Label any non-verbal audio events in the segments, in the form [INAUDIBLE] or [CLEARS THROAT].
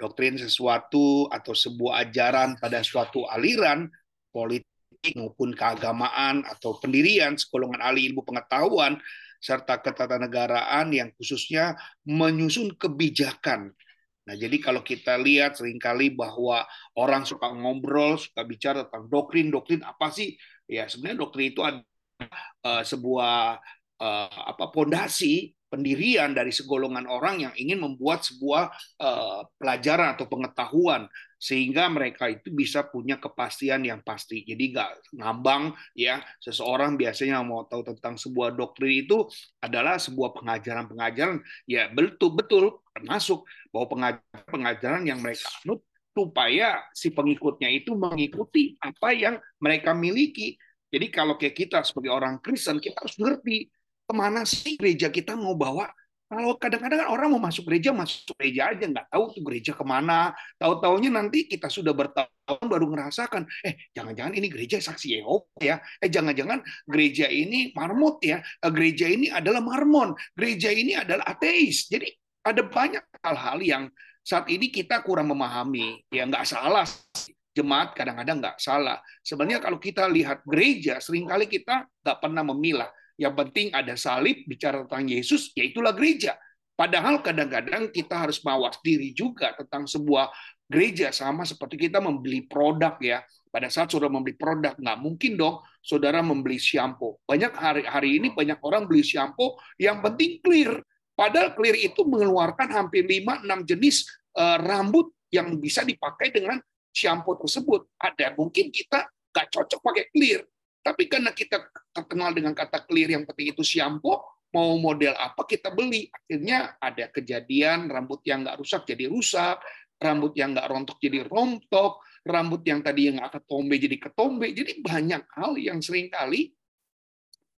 doktrin sesuatu atau sebuah ajaran pada suatu aliran politik maupun keagamaan atau pendirian sekolongan ahli ilmu pengetahuan serta ketatanegaraan yang khususnya menyusun kebijakan. Nah, jadi kalau kita lihat sering kali bahwa orang suka ngobrol, suka bicara tentang doktrin-doktrin apa sih? Ya, sebenarnya doktrin itu ada uh, sebuah uh, apa pondasi pendirian dari segolongan orang yang ingin membuat sebuah uh, pelajaran atau pengetahuan sehingga mereka itu bisa punya kepastian yang pasti. Jadi nggak ngambang ya. Seseorang biasanya mau tahu tentang sebuah doktrin itu adalah sebuah pengajaran-pengajaran ya betul betul termasuk bahwa pengajaran pengajaran yang mereka anut supaya si pengikutnya itu mengikuti apa yang mereka miliki. Jadi kalau kayak kita sebagai orang Kristen kita harus ngerti ke mana sih gereja kita mau bawa? Kalau kadang-kadang orang mau masuk gereja, masuk gereja aja, nggak tahu tuh gereja ke mana. Tahu-taunya nanti kita sudah bertahun baru ngerasakan, eh jangan-jangan ini gereja saksi Yehova ya, eh jangan-jangan gereja ini marmut ya, eh, gereja ini adalah marmon, gereja ini adalah ateis. Jadi ada banyak hal-hal yang saat ini kita kurang memahami. Ya nggak salah jemaat kadang-kadang nggak salah. Sebenarnya kalau kita lihat gereja, sering kali kita nggak pernah memilah yang penting ada salib, bicara tentang Yesus, yaitulah gereja. Padahal kadang-kadang kita harus mawas diri juga tentang sebuah gereja sama seperti kita membeli produk ya. Pada saat saudara membeli produk, nggak mungkin dong saudara membeli shampoo. Banyak hari hari ini banyak orang beli shampoo yang penting clear. Padahal clear itu mengeluarkan hampir 5-6 jenis uh, rambut yang bisa dipakai dengan shampoo tersebut. Ada mungkin kita nggak cocok pakai clear. Tapi karena kita terkenal dengan kata clear yang penting itu shampoo, mau model apa kita beli. Akhirnya ada kejadian rambut yang nggak rusak jadi rusak, rambut yang nggak rontok jadi rontok, rambut yang tadi yang nggak ketombe jadi ketombe. Jadi banyak hal yang sering kali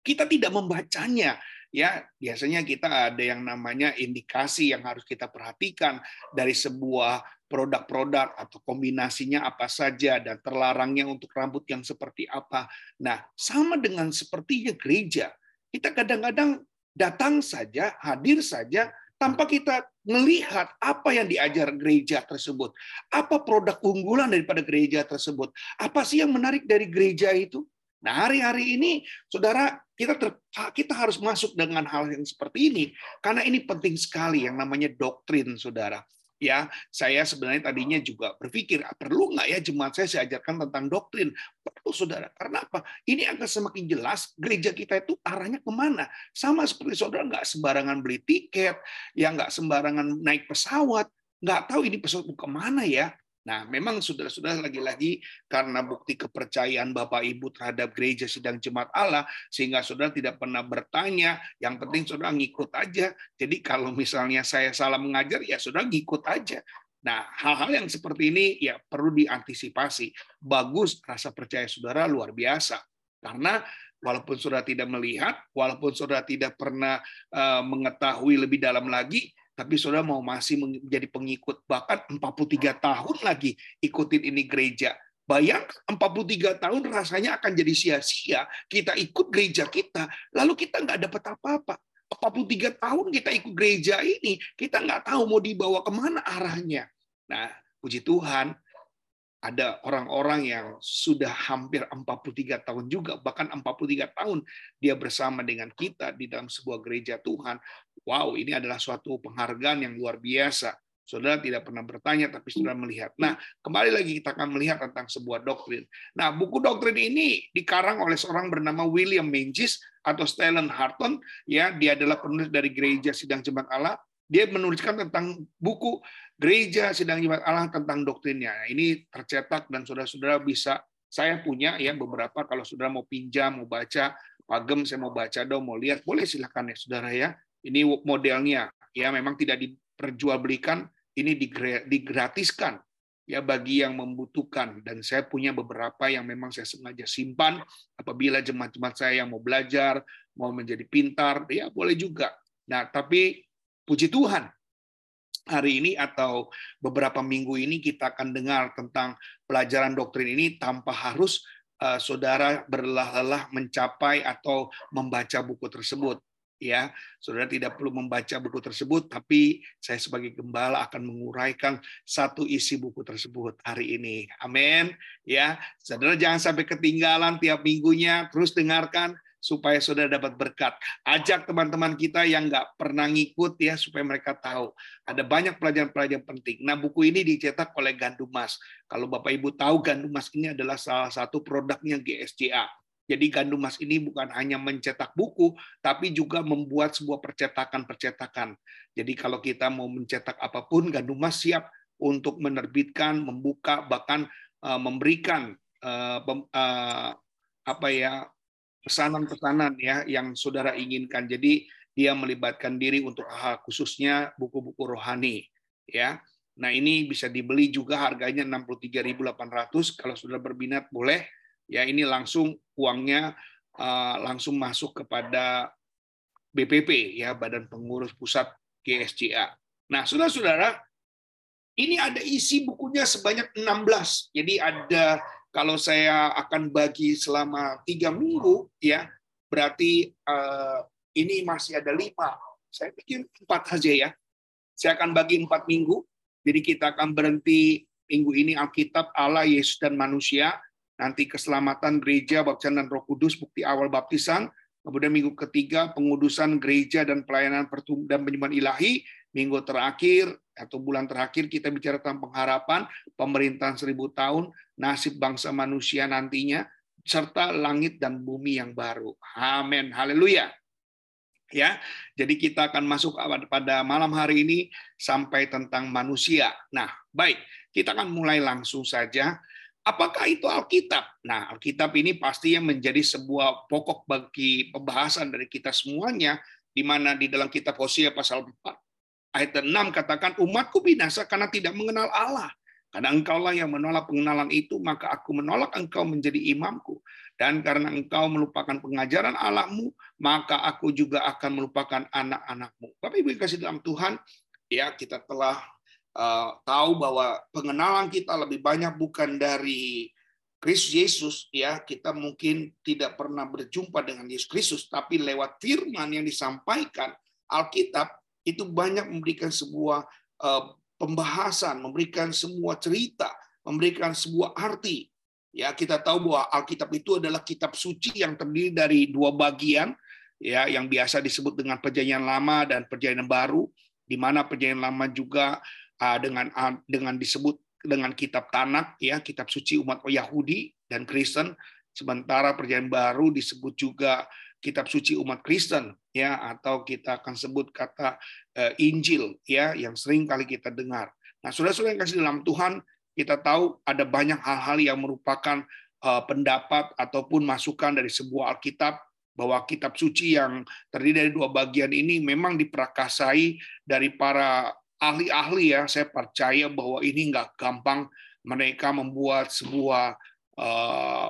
kita tidak membacanya ya biasanya kita ada yang namanya indikasi yang harus kita perhatikan dari sebuah produk-produk atau kombinasinya apa saja dan terlarangnya untuk rambut yang seperti apa. Nah, sama dengan sepertinya gereja. Kita kadang-kadang datang saja, hadir saja tanpa kita melihat apa yang diajar gereja tersebut. Apa produk unggulan daripada gereja tersebut? Apa sih yang menarik dari gereja itu? Nah, hari-hari ini Saudara, kita ter, kita harus masuk dengan hal yang seperti ini karena ini penting sekali yang namanya doktrin, Saudara ya saya sebenarnya tadinya juga berpikir ah, perlu nggak ya jemaat saya saya tentang doktrin? Perlu saudara. Karena apa? Ini akan semakin jelas gereja kita itu arahnya ke mana. Sama seperti saudara nggak sembarangan beli tiket ya nggak sembarangan naik pesawat nggak tahu ini pesawat ke mana ya Nah, memang sudah-sudah lagi-lagi karena bukti kepercayaan Bapak Ibu terhadap gereja sidang jemaat Allah, sehingga saudara tidak pernah bertanya, yang penting saudara ngikut aja. Jadi kalau misalnya saya salah mengajar, ya saudara ngikut aja. Nah, hal-hal yang seperti ini ya perlu diantisipasi. Bagus rasa percaya saudara luar biasa. Karena walaupun saudara tidak melihat, walaupun saudara tidak pernah uh, mengetahui lebih dalam lagi, tapi saudara mau masih menjadi pengikut bahkan 43 tahun lagi ikutin ini gereja. Bayang 43 tahun rasanya akan jadi sia-sia. Kita ikut gereja kita, lalu kita nggak dapat apa-apa. 43 tahun kita ikut gereja ini, kita nggak tahu mau dibawa ke mana arahnya. Nah, puji Tuhan, ada orang-orang yang sudah hampir 43 tahun juga, bahkan 43 tahun dia bersama dengan kita di dalam sebuah gereja Tuhan. Wow, ini adalah suatu penghargaan yang luar biasa. Saudara tidak pernah bertanya, tapi saudara melihat. Nah, kembali lagi kita akan melihat tentang sebuah doktrin. Nah, buku doktrin ini dikarang oleh seorang bernama William Mengis atau Stellan Harton. Ya, dia adalah penulis dari Gereja Sidang Jemaat Allah. Dia menuliskan tentang buku gereja sidang jemaat Allah tentang doktrinnya. Nah, ini tercetak dan saudara-saudara bisa saya punya ya beberapa kalau saudara mau pinjam, mau baca, pagem saya mau baca dong, mau lihat, boleh silahkan ya saudara ya. Ini modelnya. Ya memang tidak diperjualbelikan, ini digratiskan. Ya bagi yang membutuhkan. Dan saya punya beberapa yang memang saya sengaja simpan. Apabila jemaat-jemaat saya yang mau belajar mau menjadi pintar ya boleh juga. Nah tapi puji Tuhan hari ini atau beberapa minggu ini kita akan dengar tentang pelajaran doktrin ini tanpa harus uh, saudara berlelah-lelah mencapai atau membaca buku tersebut ya saudara tidak perlu membaca buku tersebut tapi saya sebagai gembala akan menguraikan satu isi buku tersebut hari ini amin ya saudara jangan sampai ketinggalan tiap minggunya terus dengarkan supaya saudara dapat berkat. Ajak teman-teman kita yang nggak pernah ngikut ya supaya mereka tahu. Ada banyak pelajaran-pelajaran penting. Nah buku ini dicetak oleh Gandumas. Kalau Bapak Ibu tahu Gandumas ini adalah salah satu produknya GSJA. Jadi gandum mas ini bukan hanya mencetak buku, tapi juga membuat sebuah percetakan-percetakan. Jadi kalau kita mau mencetak apa pun, gandum mas siap untuk menerbitkan, membuka, bahkan uh, memberikan uh, uh, apa ya pesanan-pesanan ya yang saudara inginkan. Jadi dia melibatkan diri untuk hal khususnya buku-buku rohani ya. Nah, ini bisa dibeli juga harganya 63.800 kalau sudah berminat boleh ya ini langsung uangnya uh, langsung masuk kepada BPP ya Badan Pengurus Pusat GSCA. Nah, saudara-saudara, ini ada isi bukunya sebanyak 16. Jadi ada kalau saya akan bagi selama tiga minggu, ya berarti uh, ini masih ada lima. Saya pikir empat saja ya. Saya akan bagi empat minggu. Jadi kita akan berhenti minggu ini Alkitab Allah, Yesus dan manusia nanti keselamatan gereja, baptisan dan roh kudus, bukti awal baptisan, kemudian minggu ketiga pengudusan gereja dan pelayanan dan penyembahan ilahi, minggu terakhir atau bulan terakhir kita bicara tentang pengharapan, pemerintahan seribu tahun, nasib bangsa manusia nantinya, serta langit dan bumi yang baru. Amin. Haleluya. Ya, jadi kita akan masuk pada malam hari ini sampai tentang manusia. Nah, baik, kita akan mulai langsung saja Apakah itu Alkitab? Nah, Alkitab ini pastinya menjadi sebuah pokok bagi pembahasan dari kita semuanya, di mana di dalam kitab Hosea pasal 4 ayat 6 katakan umatku binasa karena tidak mengenal Allah. Karena engkaulah yang menolak pengenalan itu, maka aku menolak engkau menjadi imamku. Dan karena engkau melupakan pengajaran Allahmu, maka aku juga akan melupakan anak-anakmu. Bapak Ibu kasih dalam Tuhan, ya kita telah uh, tahu bahwa pengenalan kita lebih banyak bukan dari Kristus Yesus ya. Kita mungkin tidak pernah berjumpa dengan Yesus Kristus tapi lewat firman yang disampaikan Alkitab itu banyak memberikan sebuah uh, pembahasan memberikan semua cerita memberikan sebuah arti. Ya kita tahu bahwa Alkitab itu adalah kitab suci yang terdiri dari dua bagian ya yang biasa disebut dengan perjanjian lama dan perjanjian baru di mana perjanjian lama juga dengan ah, dengan disebut dengan kitab Tanak ya kitab suci umat Yahudi dan Kristen sementara perjanjian baru disebut juga kitab suci umat Kristen ya atau kita akan sebut kata uh, Injil ya yang sering kali kita dengar. Nah, saudara-saudara yang kasih dalam Tuhan, kita tahu ada banyak hal-hal yang merupakan uh, pendapat ataupun masukan dari sebuah Alkitab bahwa kitab suci yang terdiri dari dua bagian ini memang diperakasai dari para ahli-ahli ya, saya percaya bahwa ini nggak gampang mereka membuat sebuah uh,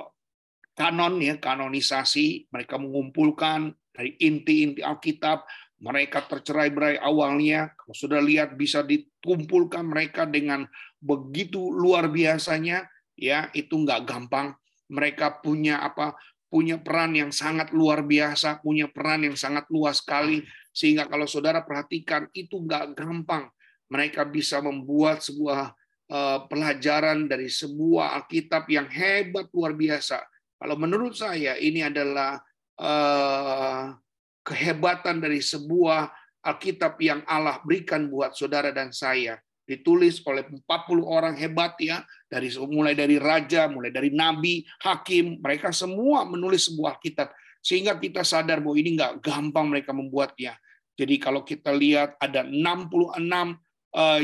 kanon ya, kanonisasi, mereka mengumpulkan dari inti-inti Alkitab, mereka tercerai-berai awalnya, kalau sudah lihat bisa dikumpulkan mereka dengan begitu luar biasanya, ya itu nggak gampang. Mereka punya apa? Punya peran yang sangat luar biasa, punya peran yang sangat luas sekali, sehingga kalau saudara perhatikan itu nggak gampang mereka bisa membuat sebuah uh, pelajaran dari sebuah Alkitab yang hebat luar biasa. Kalau menurut saya ini adalah uh, kehebatan dari sebuah Alkitab yang Allah berikan buat saudara dan saya. Ditulis oleh 40 orang hebat ya, dari mulai dari raja, mulai dari nabi, hakim, mereka semua menulis sebuah Alkitab sehingga kita sadar bahwa ini nggak gampang mereka membuatnya. Jadi kalau kita lihat ada 66 uh,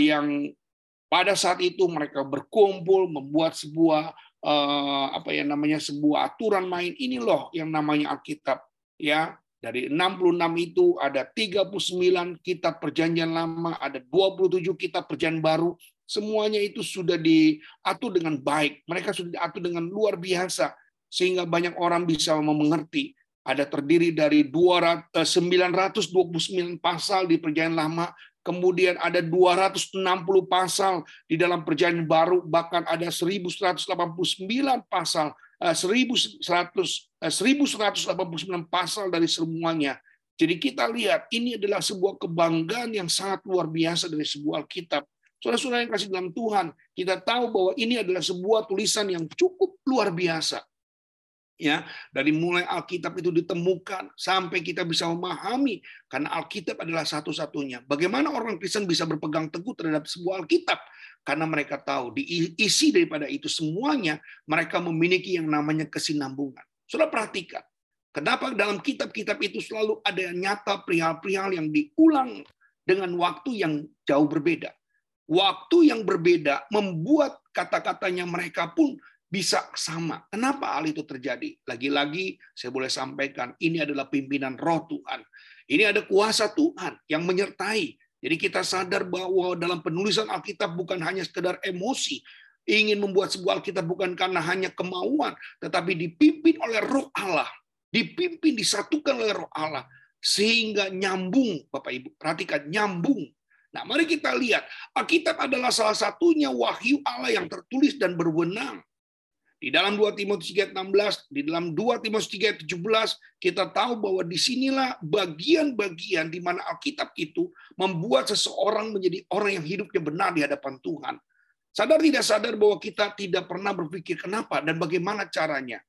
yang pada saat itu mereka berkumpul membuat sebuah uh, apa ya namanya sebuah aturan main ini loh yang namanya Alkitab ya dari 66 itu ada 39 kitab perjanjian lama, ada 27 kitab perjanjian baru, semuanya itu sudah diatur dengan baik. Mereka sudah diatur dengan luar biasa sehingga banyak orang bisa mengerti. Ada terdiri dari 200, 929 pasal di Perjanjian Lama, kemudian ada 260 pasal di dalam Perjanjian Baru, bahkan ada 1189 pasal 1100 1189 pasal dari semuanya. Jadi kita lihat ini adalah sebuah kebanggaan yang sangat luar biasa dari sebuah Alkitab. Saudara-saudara yang kasih dalam Tuhan, kita tahu bahwa ini adalah sebuah tulisan yang cukup luar biasa ya dari mulai Alkitab itu ditemukan sampai kita bisa memahami karena Alkitab adalah satu-satunya. Bagaimana orang Kristen bisa berpegang teguh terhadap sebuah Alkitab? Karena mereka tahu di isi daripada itu semuanya mereka memiliki yang namanya kesinambungan. Sudah perhatikan, kenapa dalam kitab-kitab itu selalu ada nyata perihal-perihal yang diulang dengan waktu yang jauh berbeda. Waktu yang berbeda membuat kata-katanya mereka pun bisa sama. Kenapa hal itu terjadi? Lagi-lagi saya boleh sampaikan, ini adalah pimpinan roh Tuhan. Ini ada kuasa Tuhan yang menyertai. Jadi kita sadar bahwa dalam penulisan Alkitab bukan hanya sekedar emosi, ingin membuat sebuah Alkitab bukan karena hanya kemauan, tetapi dipimpin oleh roh Allah. Dipimpin, disatukan oleh roh Allah. Sehingga nyambung, Bapak Ibu. Perhatikan, nyambung. Nah, mari kita lihat. Alkitab adalah salah satunya wahyu Allah yang tertulis dan berwenang. Di dalam 2 Timotius 3 16, di dalam 2 Timotius 3 17, kita tahu bahwa di sinilah bagian-bagian di mana Alkitab itu membuat seseorang menjadi orang yang hidupnya benar di hadapan Tuhan. Sadar tidak sadar bahwa kita tidak pernah berpikir kenapa dan bagaimana caranya.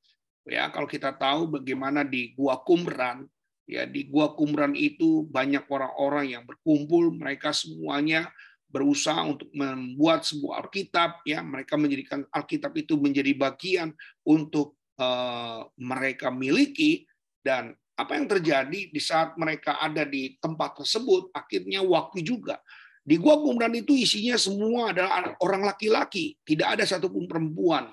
Ya, kalau kita tahu bagaimana di Gua Kumran, ya di Gua Kumran itu banyak orang-orang yang berkumpul, mereka semuanya berusaha untuk membuat sebuah Alkitab ya. Mereka menjadikan Alkitab itu menjadi bagian untuk uh, mereka miliki dan apa yang terjadi di saat mereka ada di tempat tersebut akhirnya waktu juga. Di gua Qumran itu isinya semua adalah orang laki-laki. Tidak ada satupun perempuan.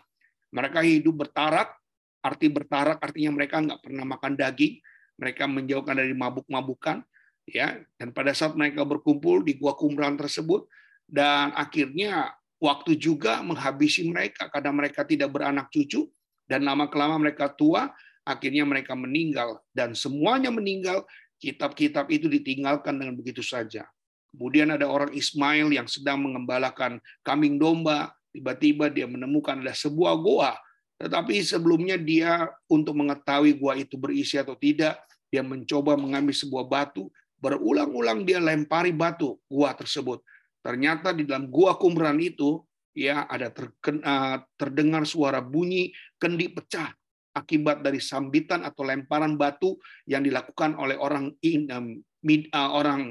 Mereka hidup bertarak. Arti bertarak artinya mereka nggak pernah makan daging. Mereka menjauhkan dari mabuk-mabukan ya dan pada saat mereka berkumpul di gua kumran tersebut dan akhirnya waktu juga menghabisi mereka karena mereka tidak beranak cucu dan lama kelama mereka tua akhirnya mereka meninggal. Dan semuanya meninggal kitab-kitab itu ditinggalkan dengan begitu saja. Kemudian ada orang Ismail yang sedang mengembalakan kambing domba. Tiba-tiba dia menemukan ada sebuah goa. Tetapi sebelumnya dia untuk mengetahui gua itu berisi atau tidak dia mencoba mengambil sebuah batu berulang-ulang dia lempari batu gua tersebut. Ternyata di dalam gua kumran itu ya ada terkena, terdengar suara bunyi kendi pecah akibat dari sambitan atau lemparan batu yang dilakukan oleh orang uh, orang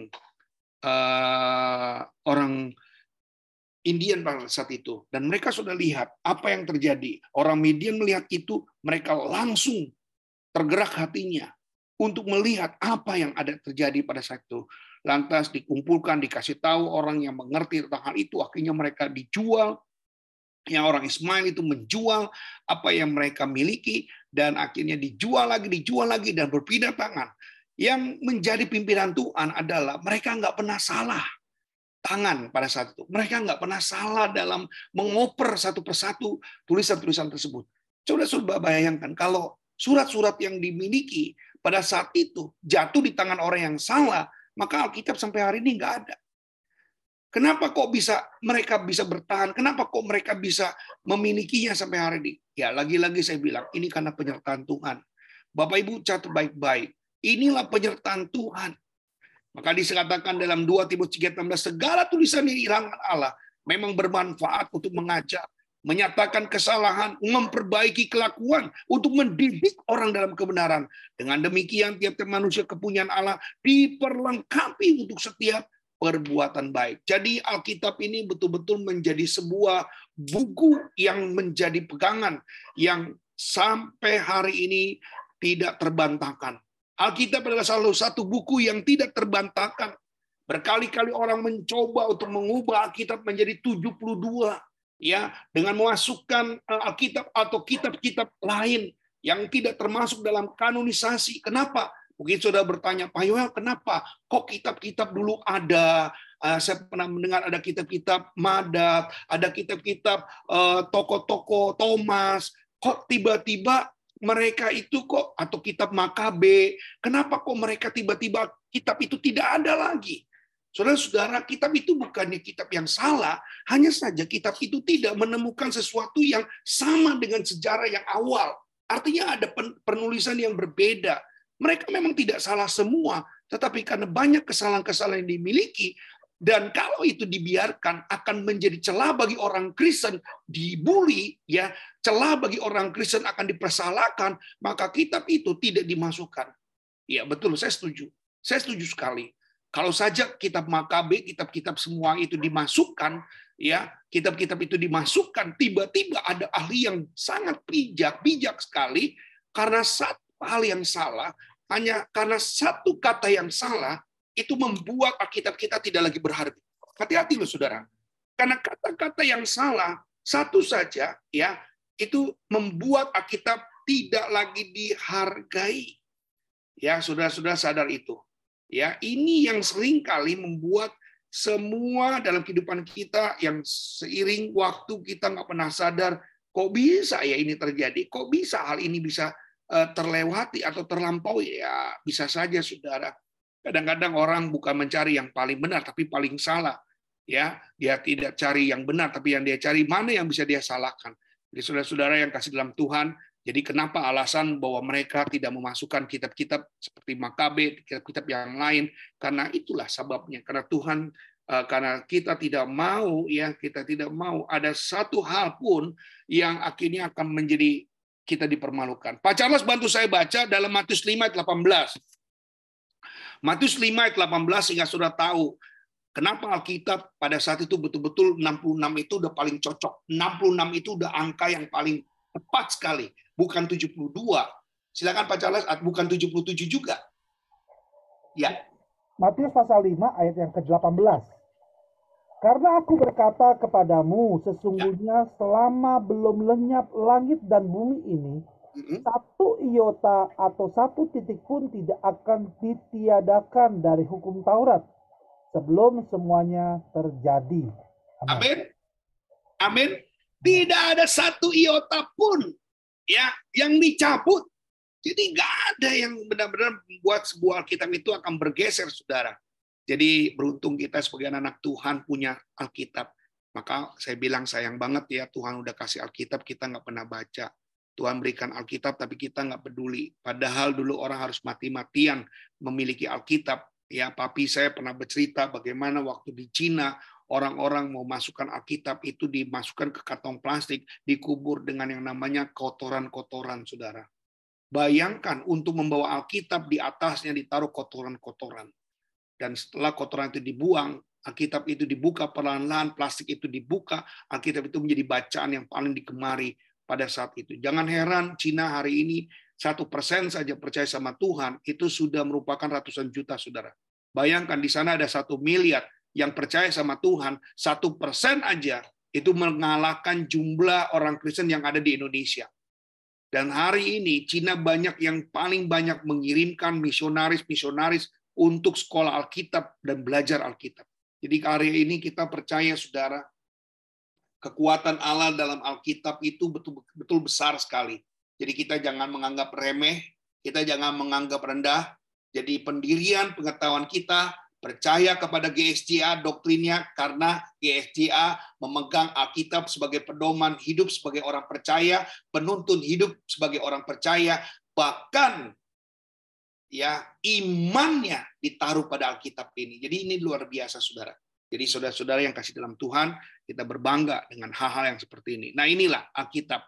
uh, orang Indian pada saat itu. Dan mereka sudah lihat apa yang terjadi. Orang Midian melihat itu mereka langsung tergerak hatinya untuk melihat apa yang ada terjadi pada saat itu. Lantas dikumpulkan, dikasih tahu orang yang mengerti tentang hal itu, akhirnya mereka dijual. Yang orang Ismail itu menjual apa yang mereka miliki, dan akhirnya dijual lagi, dijual lagi, dan berpindah tangan. Yang menjadi pimpinan Tuhan adalah mereka nggak pernah salah tangan pada saat itu. Mereka nggak pernah salah dalam mengoper satu persatu tulisan-tulisan tersebut. Coba coba bayangkan kalau surat-surat yang dimiliki pada saat itu jatuh di tangan orang yang salah, maka Alkitab sampai hari ini nggak ada. Kenapa kok bisa mereka bisa bertahan? Kenapa kok mereka bisa memilikinya sampai hari ini? Ya, lagi-lagi saya bilang, ini karena penyertaan Tuhan. Bapak Ibu catat baik-baik. Inilah penyertaan Tuhan. Maka dikatakan dalam 2 Timotius 3:16 segala tulisan yang hilangan Allah memang bermanfaat untuk mengajar, menyatakan kesalahan, memperbaiki kelakuan, untuk mendidik orang dalam kebenaran. Dengan demikian, tiap-tiap manusia kepunyaan Allah diperlengkapi untuk setiap perbuatan baik. Jadi Alkitab ini betul-betul menjadi sebuah buku yang menjadi pegangan yang sampai hari ini tidak terbantahkan. Alkitab adalah salah satu buku yang tidak terbantahkan. Berkali-kali orang mencoba untuk mengubah Alkitab menjadi 72 ya dengan memasukkan eh, Alkitab atau kitab-kitab lain yang tidak termasuk dalam kanonisasi. Kenapa? Mungkin sudah bertanya, Pak Yoel, kenapa? Kok kitab-kitab dulu ada, uh, saya pernah mendengar ada kitab-kitab Madat, ada kitab-kitab uh, toko-toko Thomas. Kok tiba-tiba mereka itu kok atau kitab Makabe, kenapa kok mereka tiba-tiba kitab itu tidak ada lagi? Saudara-saudara, kitab itu bukannya kitab yang salah, hanya saja kitab itu tidak menemukan sesuatu yang sama dengan sejarah yang awal. Artinya ada penulisan yang berbeda. Mereka memang tidak salah semua, tetapi karena banyak kesalahan-kesalahan yang dimiliki, dan kalau itu dibiarkan akan menjadi celah bagi orang Kristen dibully ya. Celah bagi orang Kristen akan dipersalahkan maka kitab itu tidak dimasukkan. Ya betul. Saya setuju. Saya setuju sekali kalau saja kitab Makabe, kitab-kitab semua itu dimasukkan, ya kitab-kitab itu dimasukkan, tiba-tiba ada ahli yang sangat bijak, bijak sekali, karena satu hal yang salah, hanya karena satu kata yang salah, itu membuat Alkitab kita tidak lagi berharga. Hati-hati loh saudara. Karena kata-kata yang salah, satu saja ya itu membuat Alkitab tidak lagi dihargai. Ya, saudara-saudara sadar itu. Ya, ini yang sering kali membuat semua dalam kehidupan kita yang seiring waktu kita nggak pernah sadar kok bisa ya ini terjadi, kok bisa hal ini bisa eh, terlewati atau terlampaui ya bisa saja saudara. Kadang-kadang orang bukan mencari yang paling benar tapi paling salah. Ya, dia tidak cari yang benar tapi yang dia cari mana yang bisa dia salahkan. Jadi saudara-saudara yang kasih dalam Tuhan, jadi kenapa alasan bahwa mereka tidak memasukkan kitab-kitab seperti Makabe, kitab-kitab yang lain? Karena itulah sebabnya. Karena Tuhan, eh, karena kita tidak mau, ya kita tidak mau ada satu hal pun yang akhirnya akan menjadi kita dipermalukan. Pak Charles bantu saya baca dalam Matius 5 ayat 18. Matius 5 ayat 18 sehingga sudah tahu Kenapa Alkitab pada saat itu betul-betul 66 itu udah paling cocok. 66 itu udah angka yang paling tepat sekali bukan 72. Silakan Pak Charles, ah, bukan 77 juga. Ya. Matius pasal 5 ayat yang ke-18. Karena aku berkata kepadamu, sesungguhnya ya. selama belum lenyap langit dan bumi ini, mm-hmm. satu iota atau satu titik pun tidak akan ditiadakan dari hukum Taurat sebelum semuanya terjadi. Amin. Amin. Tidak ada satu iota pun ya yang dicabut. Jadi nggak ada yang benar-benar membuat sebuah Alkitab itu akan bergeser, saudara. Jadi beruntung kita sebagai anak Tuhan punya Alkitab. Maka saya bilang sayang banget ya Tuhan udah kasih Alkitab kita nggak pernah baca. Tuhan berikan Alkitab tapi kita nggak peduli. Padahal dulu orang harus mati-matian memiliki Alkitab. Ya, papi saya pernah bercerita bagaimana waktu di Cina orang-orang mau masukkan Alkitab itu dimasukkan ke kantong plastik, dikubur dengan yang namanya kotoran-kotoran, saudara. Bayangkan untuk membawa Alkitab di atasnya ditaruh kotoran-kotoran. Dan setelah kotoran itu dibuang, Alkitab itu dibuka perlahan-lahan, plastik itu dibuka, Alkitab itu menjadi bacaan yang paling digemari pada saat itu. Jangan heran Cina hari ini satu persen saja percaya sama Tuhan, itu sudah merupakan ratusan juta, saudara. Bayangkan di sana ada satu miliar, yang percaya sama Tuhan, satu persen aja itu mengalahkan jumlah orang Kristen yang ada di Indonesia. Dan hari ini Cina banyak yang paling banyak mengirimkan misionaris-misionaris untuk sekolah Alkitab dan belajar Alkitab. Jadi hari ini kita percaya saudara, kekuatan Allah dalam Alkitab itu betul-betul besar sekali. Jadi kita jangan menganggap remeh, kita jangan menganggap rendah. Jadi pendirian pengetahuan kita percaya kepada GSCA doktrinnya karena GSCA memegang Alkitab sebagai pedoman hidup sebagai orang percaya, penuntun hidup sebagai orang percaya, bahkan ya imannya ditaruh pada Alkitab ini. Jadi ini luar biasa Saudara. Jadi saudara-saudara yang kasih dalam Tuhan, kita berbangga dengan hal-hal yang seperti ini. Nah, inilah Alkitab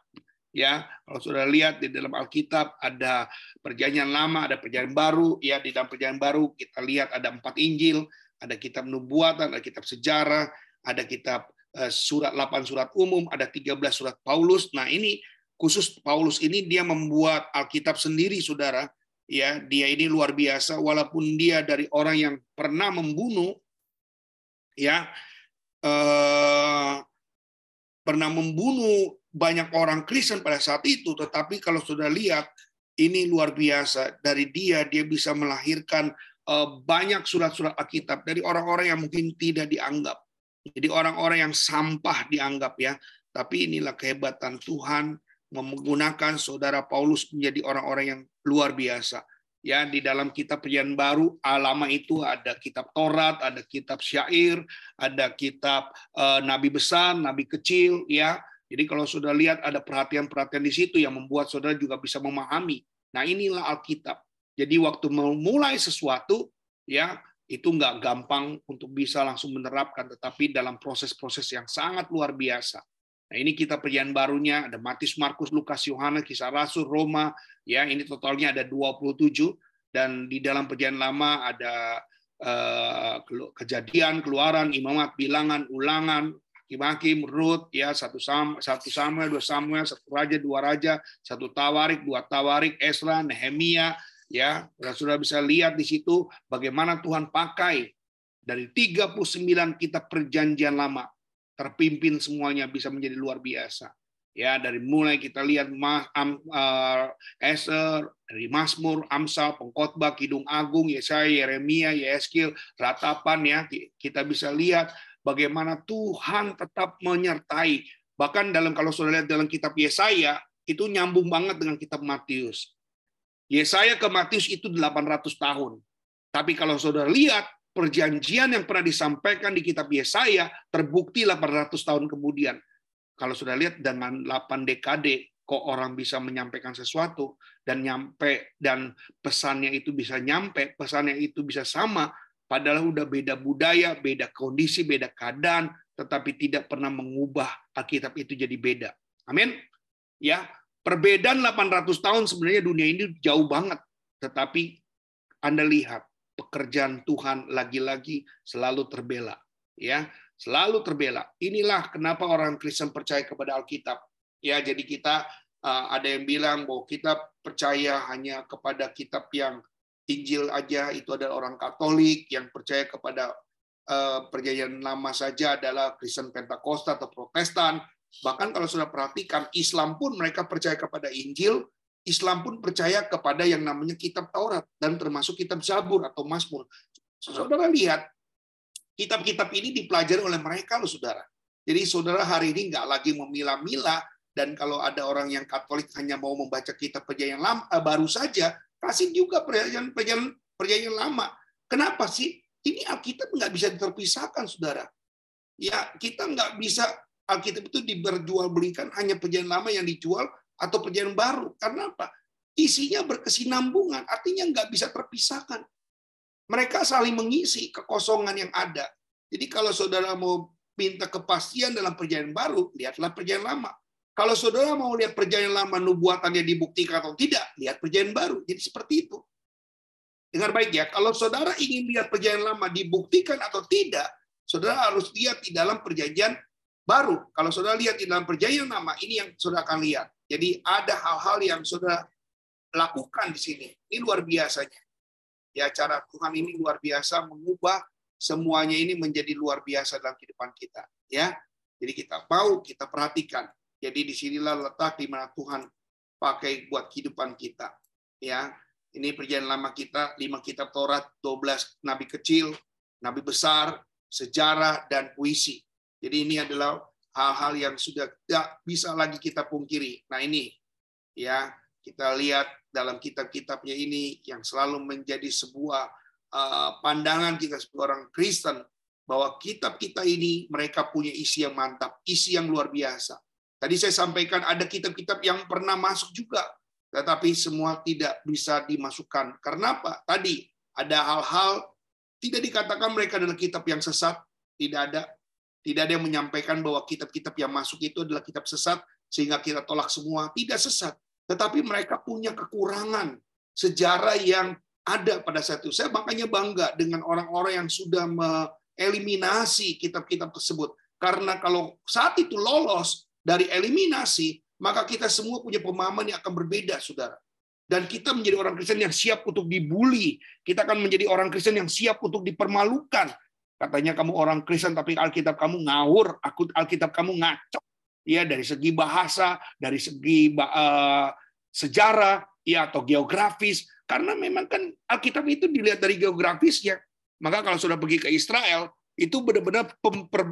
ya kalau sudah lihat di dalam Alkitab ada perjanjian lama ada perjanjian baru ya di dalam perjanjian baru kita lihat ada empat Injil ada kitab nubuatan ada kitab sejarah ada kitab eh, surat 8 surat umum ada 13 surat Paulus. Nah ini khusus Paulus ini dia membuat Alkitab sendiri saudara. Ya dia ini luar biasa walaupun dia dari orang yang pernah membunuh ya eh, pernah membunuh banyak orang Kristen pada saat itu, tetapi kalau sudah lihat ini luar biasa dari dia dia bisa melahirkan eh, banyak surat-surat Alkitab dari orang-orang yang mungkin tidak dianggap. Jadi orang-orang yang sampah dianggap ya. Tapi inilah kehebatan Tuhan menggunakan saudara Paulus menjadi orang-orang yang luar biasa. Ya, di dalam kitab Perjanjian Baru alama itu ada kitab Taurat, ada kitab syair, ada kitab uh, nabi besar, nabi kecil, ya. Jadi kalau sudah lihat ada perhatian-perhatian di situ yang membuat saudara juga bisa memahami. Nah, inilah Alkitab. Jadi waktu memulai sesuatu, ya, itu nggak gampang untuk bisa langsung menerapkan, tetapi dalam proses-proses yang sangat luar biasa. Nah, ini kita perjanjian barunya ada Matius, Markus, Lukas, Yohanes, Kisah Rasul, Roma, ya ini totalnya ada 27 dan di dalam perjanjian lama ada uh, kejadian, keluaran, imamat, bilangan, ulangan, hakim-hakim, ya satu Sam, satu Samuel, dua Samuel, satu raja, dua raja, satu Tawarik, dua Tawarik, Esra, Nehemia, ya sudah bisa lihat di situ bagaimana Tuhan pakai dari 39 kitab perjanjian lama terpimpin semuanya bisa menjadi luar biasa. Ya, dari mulai kita lihat uh, Eser, dari Mazmur, Amsal, Pengkhotbah, Kidung Agung, Yesaya, Yeremia, Yeskil, Ratapan ya, kita bisa lihat bagaimana Tuhan tetap menyertai. Bahkan dalam kalau sudah lihat dalam kitab Yesaya, itu nyambung banget dengan kitab Matius. Yesaya ke Matius itu 800 tahun. Tapi kalau saudara lihat perjanjian yang pernah disampaikan di kitab Yesaya terbukti 800 tahun kemudian. Kalau sudah lihat dengan 8 dekade kok orang bisa menyampaikan sesuatu dan nyampe dan pesannya itu bisa nyampe, pesannya itu bisa sama padahal udah beda budaya, beda kondisi, beda keadaan tetapi tidak pernah mengubah Alkitab itu jadi beda. Amin. Ya, perbedaan 800 tahun sebenarnya dunia ini jauh banget. Tetapi Anda lihat pekerjaan Tuhan lagi-lagi selalu terbela ya selalu terbela inilah kenapa orang Kristen percaya kepada Alkitab ya jadi kita uh, ada yang bilang bahwa kita percaya hanya kepada kitab yang Injil aja itu adalah orang Katolik yang percaya kepada uh, perjanjian lama saja adalah Kristen Pentakosta atau Protestan bahkan kalau sudah perhatikan Islam pun mereka percaya kepada Injil Islam pun percaya kepada yang namanya kitab Taurat dan termasuk kitab Zabur atau Mazmur. Saudara lihat, kitab-kitab ini dipelajari oleh mereka loh saudara. Jadi saudara hari ini nggak lagi memilah-milah dan kalau ada orang yang Katolik hanya mau membaca kitab perjanjian lama eh, baru saja, kasih juga perjanjian perjanjian perjanjian lama. Kenapa sih? Ini Alkitab nggak bisa terpisahkan, saudara. Ya kita nggak bisa Alkitab itu diperjualbelikan hanya perjanjian lama yang dijual atau perjanjian baru. Karena apa? Isinya berkesinambungan, artinya nggak bisa terpisahkan. Mereka saling mengisi kekosongan yang ada. Jadi kalau saudara mau minta kepastian dalam perjanjian baru, lihatlah perjanjian lama. Kalau saudara mau lihat perjanjian lama nubuatannya dibuktikan atau tidak, lihat perjanjian baru. Jadi seperti itu. Dengar baik ya, kalau saudara ingin lihat perjanjian lama dibuktikan atau tidak, saudara harus lihat di dalam perjanjian baru. Kalau saudara lihat di dalam perjanjian lama, ini yang saudara akan lihat. Jadi ada hal-hal yang sudah lakukan di sini. Ini luar biasanya. Ya cara Tuhan ini luar biasa mengubah semuanya ini menjadi luar biasa dalam kehidupan kita. Ya, jadi kita mau kita perhatikan. Jadi di sinilah letak di mana Tuhan pakai buat kehidupan kita. Ya, ini perjanjian lama kita, lima kitab Taurat, 12 nabi kecil, nabi besar, sejarah dan puisi. Jadi ini adalah hal-hal yang sudah tidak bisa lagi kita pungkiri. Nah ini ya kita lihat dalam kitab-kitabnya ini yang selalu menjadi sebuah uh, pandangan kita sebagai orang Kristen bahwa kitab kita ini mereka punya isi yang mantap, isi yang luar biasa. Tadi saya sampaikan ada kitab-kitab yang pernah masuk juga, tetapi semua tidak bisa dimasukkan. Karena apa? Tadi ada hal-hal tidak dikatakan mereka adalah kitab yang sesat, tidak ada tidak ada yang menyampaikan bahwa kitab-kitab yang masuk itu adalah kitab sesat sehingga kita tolak semua. Tidak sesat. Tetapi mereka punya kekurangan sejarah yang ada pada saat itu. Saya makanya bangga dengan orang-orang yang sudah mengeliminasi kitab-kitab tersebut. Karena kalau saat itu lolos dari eliminasi, maka kita semua punya pemahaman yang akan berbeda, saudara. Dan kita menjadi orang Kristen yang siap untuk dibully. Kita akan menjadi orang Kristen yang siap untuk dipermalukan Katanya kamu orang Kristen tapi Alkitab kamu ngawur, Alkitab kamu ngaco. Ya dari segi bahasa, dari segi uh, sejarah, ya atau geografis, Karena memang kan Alkitab itu dilihat dari geografisnya. Maka kalau sudah pergi ke Israel, itu benar-benar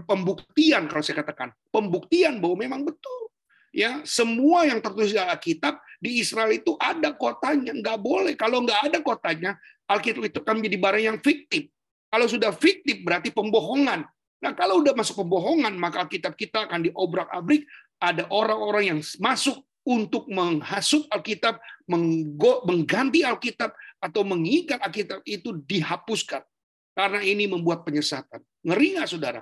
pembuktian kalau saya katakan, pembuktian bahwa memang betul. Ya, semua yang tertulis di Alkitab di Israel itu ada kotanya, nggak boleh. Kalau nggak ada kotanya, Alkitab itu akan menjadi barang yang fiktif. Kalau sudah fiktif berarti pembohongan. Nah, kalau udah masuk pembohongan, maka Alkitab kita akan diobrak-abrik. Ada orang-orang yang masuk untuk menghasut Alkitab, mengganti Alkitab, atau mengikat Alkitab itu dihapuskan. Karena ini membuat penyesatan. Ngeri nggak, saudara?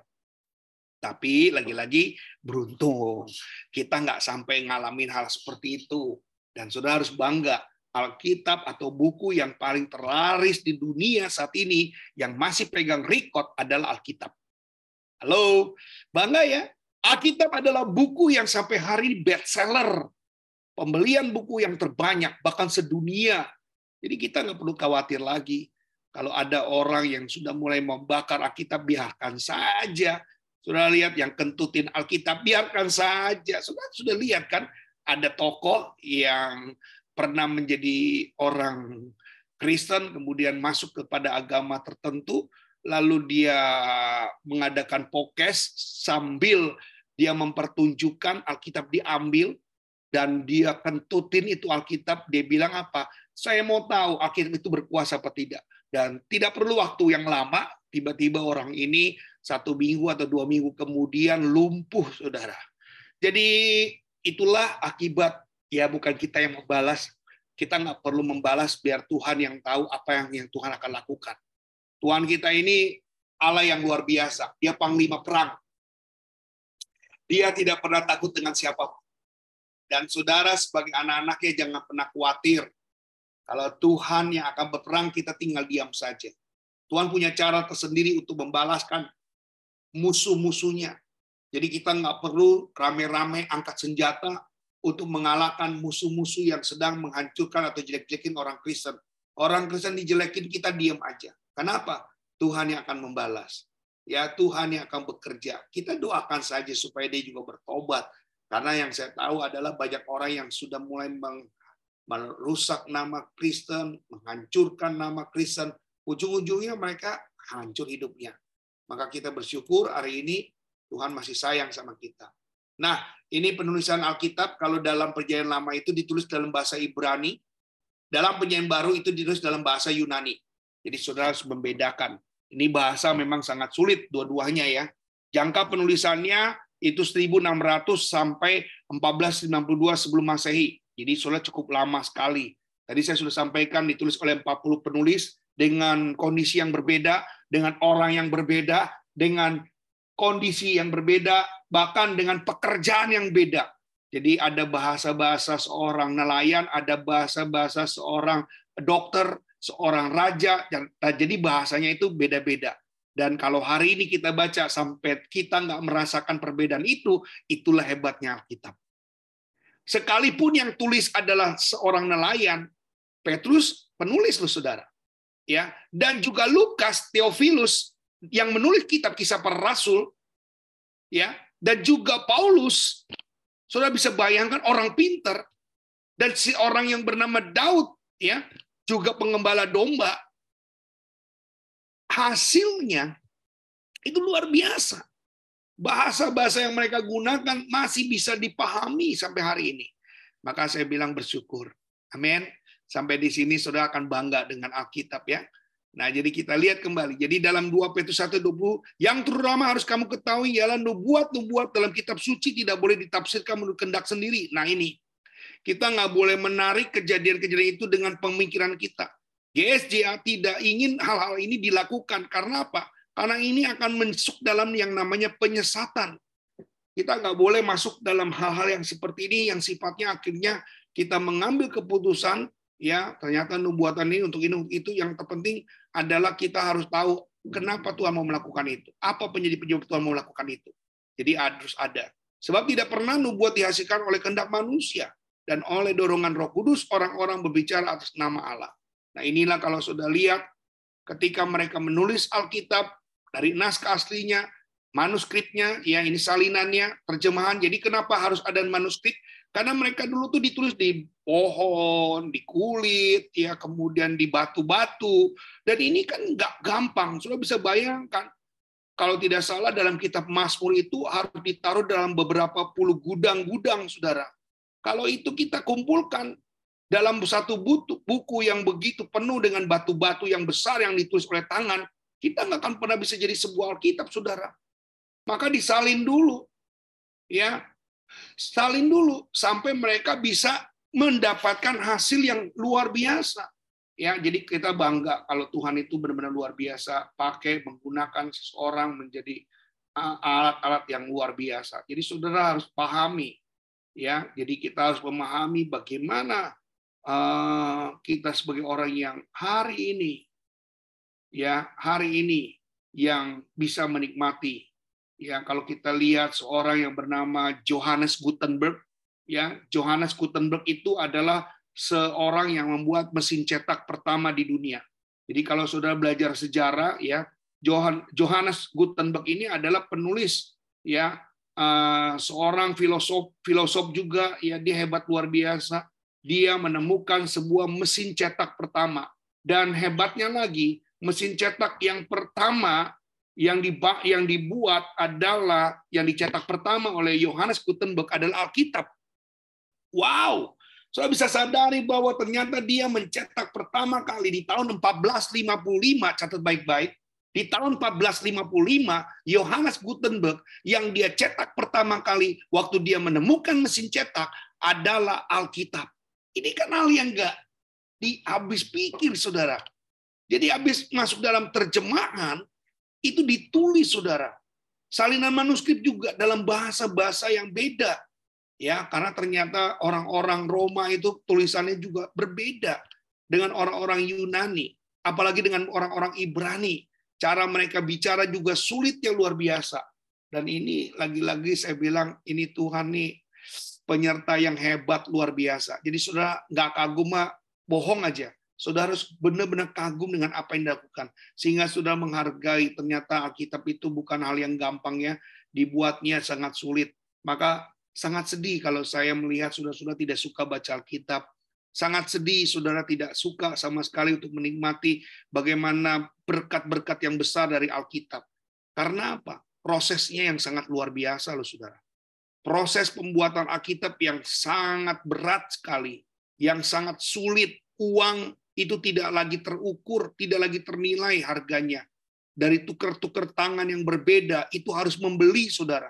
Tapi lagi-lagi beruntung. Kita nggak sampai ngalamin hal seperti itu. Dan saudara harus bangga. Alkitab atau buku yang paling terlaris di dunia saat ini yang masih pegang record adalah Alkitab. Halo, bangga ya? Alkitab adalah buku yang sampai hari ini bestseller pembelian buku yang terbanyak, bahkan sedunia. Jadi kita nggak perlu khawatir lagi. Kalau ada orang yang sudah mulai membakar Alkitab, biarkan saja. Sudah lihat yang kentutin Alkitab, biarkan saja. Sudah sudah lihat kan, ada tokoh yang pernah menjadi orang Kristen, kemudian masuk kepada agama tertentu, lalu dia mengadakan pokes sambil dia mempertunjukkan Alkitab diambil, dan dia kentutin itu Alkitab, dia bilang apa? Saya mau tahu Alkitab itu berkuasa apa tidak. Dan tidak perlu waktu yang lama, tiba-tiba orang ini satu minggu atau dua minggu kemudian lumpuh, saudara. Jadi itulah akibat, ya bukan kita yang membalas, kita nggak perlu membalas biar Tuhan yang tahu apa yang, yang Tuhan akan lakukan. Tuhan kita ini Allah yang luar biasa, dia panglima perang. Dia tidak pernah takut dengan siapa pun. Dan saudara sebagai anak-anaknya jangan pernah khawatir. Kalau Tuhan yang akan berperang, kita tinggal diam saja. Tuhan punya cara tersendiri untuk membalaskan musuh-musuhnya. Jadi kita nggak perlu rame-rame angkat senjata untuk mengalahkan musuh-musuh yang sedang menghancurkan atau jelek-jelekin orang Kristen. Orang Kristen dijelekin, kita diam aja. Kenapa? Tuhan yang akan membalas. Ya Tuhan yang akan bekerja. Kita doakan saja supaya dia juga bertobat karena yang saya tahu adalah banyak orang yang sudah mulai merusak nama Kristen, menghancurkan nama Kristen. Ujung-ujungnya mereka hancur hidupnya. Maka kita bersyukur hari ini Tuhan masih sayang sama kita. Nah, ini penulisan Alkitab kalau dalam perjanjian lama itu ditulis dalam bahasa Ibrani, dalam perjanjian baru itu ditulis dalam bahasa Yunani. Jadi saudara harus membedakan. Ini bahasa memang sangat sulit dua-duanya ya. Jangka penulisannya itu 1600 sampai 1492 sebelum Masehi. Jadi sudah cukup lama sekali. Tadi saya sudah sampaikan ditulis oleh 40 penulis dengan kondisi yang berbeda, dengan orang yang berbeda, dengan kondisi yang berbeda, bahkan dengan pekerjaan yang beda. Jadi ada bahasa-bahasa seorang nelayan, ada bahasa-bahasa seorang dokter, seorang raja, jadi bahasanya itu beda-beda. Dan kalau hari ini kita baca sampai kita nggak merasakan perbedaan itu, itulah hebatnya Alkitab. Sekalipun yang tulis adalah seorang nelayan, Petrus penulis loh saudara. ya Dan juga Lukas, Theophilus, yang menulis kitab kisah para rasul, ya dan juga Paulus, saudara bisa bayangkan orang pinter, dan si orang yang bernama Daud, ya juga pengembala domba, hasilnya itu luar biasa. Bahasa-bahasa yang mereka gunakan masih bisa dipahami sampai hari ini. Maka saya bilang bersyukur. Amin. Sampai di sini saudara akan bangga dengan Alkitab ya. Nah, jadi kita lihat kembali. Jadi dalam 2 Petrus 1 20, yang terutama harus kamu ketahui ialah nubuat-nubuat dalam kitab suci tidak boleh ditafsirkan menurut kehendak sendiri. Nah, ini. Kita nggak boleh menarik kejadian-kejadian itu dengan pemikiran kita. GSJA tidak ingin hal-hal ini dilakukan. Karena apa? Karena ini akan masuk dalam yang namanya penyesatan. Kita nggak boleh masuk dalam hal-hal yang seperti ini yang sifatnya akhirnya kita mengambil keputusan ya ternyata nubuatan ini untuk ini itu yang terpenting adalah kita harus tahu kenapa Tuhan mau melakukan itu. Apa penyebab penyebab Tuhan mau melakukan itu. Jadi harus ada. Sebab tidak pernah nubuat dihasilkan oleh kehendak manusia dan oleh dorongan Roh Kudus orang-orang berbicara atas nama Allah. Nah inilah kalau sudah lihat ketika mereka menulis Alkitab dari naskah aslinya, manuskripnya, ya ini salinannya, terjemahan. Jadi kenapa harus ada manuskrip? Karena mereka dulu tuh ditulis di pohon, di kulit, ya kemudian di batu-batu. Dan ini kan nggak gampang. Sudah bisa bayangkan, kalau tidak salah dalam kitab Mazmur itu harus ditaruh dalam beberapa puluh gudang-gudang, saudara. Kalau itu kita kumpulkan dalam satu buku yang begitu penuh dengan batu-batu yang besar yang ditulis oleh tangan, kita nggak akan pernah bisa jadi sebuah Alkitab, saudara. Maka disalin dulu, ya, salin dulu sampai mereka bisa mendapatkan hasil yang luar biasa. Ya, jadi kita bangga kalau Tuhan itu benar-benar luar biasa pakai menggunakan seseorang menjadi alat-alat yang luar biasa. Jadi saudara harus pahami ya. Jadi kita harus memahami bagaimana uh, kita sebagai orang yang hari ini ya, hari ini yang bisa menikmati ya kalau kita lihat seorang yang bernama Johannes Gutenberg ya Johannes Gutenberg itu adalah seorang yang membuat mesin cetak pertama di dunia. Jadi kalau saudara belajar sejarah ya Johannes Gutenberg ini adalah penulis ya eh, seorang filosof filosof juga ya dia hebat luar biasa. Dia menemukan sebuah mesin cetak pertama dan hebatnya lagi mesin cetak yang pertama yang yang dibuat adalah yang dicetak pertama oleh Johannes Gutenberg adalah Alkitab. Wow, saya bisa sadari bahwa ternyata dia mencetak pertama kali di tahun 1455, catat baik-baik, di tahun 1455, Yohanes Gutenberg yang dia cetak pertama kali waktu dia menemukan mesin cetak adalah Alkitab. Ini kan hal yang enggak dihabis pikir, saudara. Jadi habis masuk dalam terjemahan, itu ditulis, saudara. Salinan manuskrip juga dalam bahasa-bahasa yang beda ya karena ternyata orang-orang Roma itu tulisannya juga berbeda dengan orang-orang Yunani, apalagi dengan orang-orang Ibrani. Cara mereka bicara juga sulit yang luar biasa. Dan ini lagi-lagi saya bilang ini Tuhan nih penyerta yang hebat luar biasa. Jadi saudara nggak kagum bohong aja. Saudara benar-benar kagum dengan apa yang dilakukan. Sehingga sudah menghargai ternyata Alkitab itu bukan hal yang gampang ya. Dibuatnya sangat sulit. Maka Sangat sedih kalau saya melihat saudara-saudara tidak suka baca Alkitab. Sangat sedih saudara tidak suka sama sekali untuk menikmati bagaimana berkat-berkat yang besar dari Alkitab. Karena apa? Prosesnya yang sangat luar biasa loh saudara. Proses pembuatan Alkitab yang sangat berat sekali, yang sangat sulit. Uang itu tidak lagi terukur, tidak lagi ternilai harganya. Dari tukar-tukar tangan yang berbeda, itu harus membeli saudara.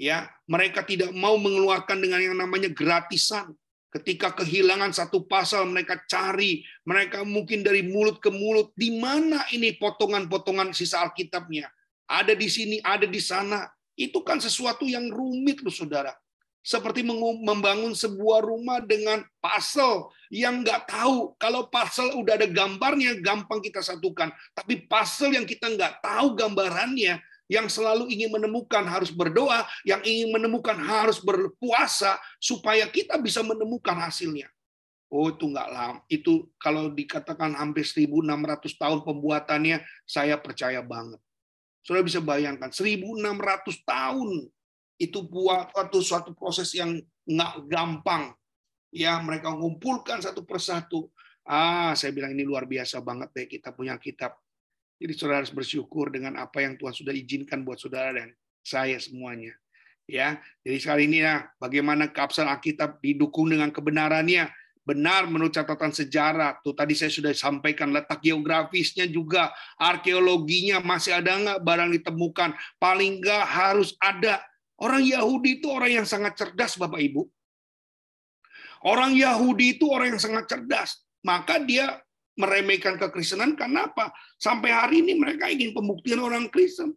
Ya mereka tidak mau mengeluarkan dengan yang namanya gratisan. Ketika kehilangan satu pasal mereka cari. Mereka mungkin dari mulut ke mulut. Di mana ini potongan-potongan sisa Alkitabnya? Ada di sini ada di sana. Itu kan sesuatu yang rumit loh saudara seperti membangun sebuah rumah dengan pasal yang nggak tahu kalau pasal udah ada gambarnya gampang kita satukan tapi pasal yang kita nggak tahu gambarannya yang selalu ingin menemukan harus berdoa, yang ingin menemukan harus berpuasa supaya kita bisa menemukan hasilnya. Oh itu enggak lama. Itu kalau dikatakan hampir 1600 tahun pembuatannya, saya percaya banget. Sudah bisa bayangkan 1600 tahun itu buat suatu suatu proses yang enggak gampang. Ya mereka mengumpulkan satu persatu. Ah, saya bilang ini luar biasa banget deh kita punya kitab jadi saudara harus bersyukur dengan apa yang Tuhan sudah izinkan buat saudara dan saya semuanya. Ya, jadi sekali ini ya, bagaimana keabsahan Alkitab didukung dengan kebenarannya, benar menurut catatan sejarah. Tuh tadi saya sudah sampaikan letak geografisnya juga, arkeologinya masih ada nggak barang ditemukan? Paling nggak harus ada. Orang Yahudi itu orang yang sangat cerdas, Bapak Ibu. Orang Yahudi itu orang yang sangat cerdas. Maka dia meremehkan kekristenan karena apa? Sampai hari ini mereka ingin pembuktian orang Kristen.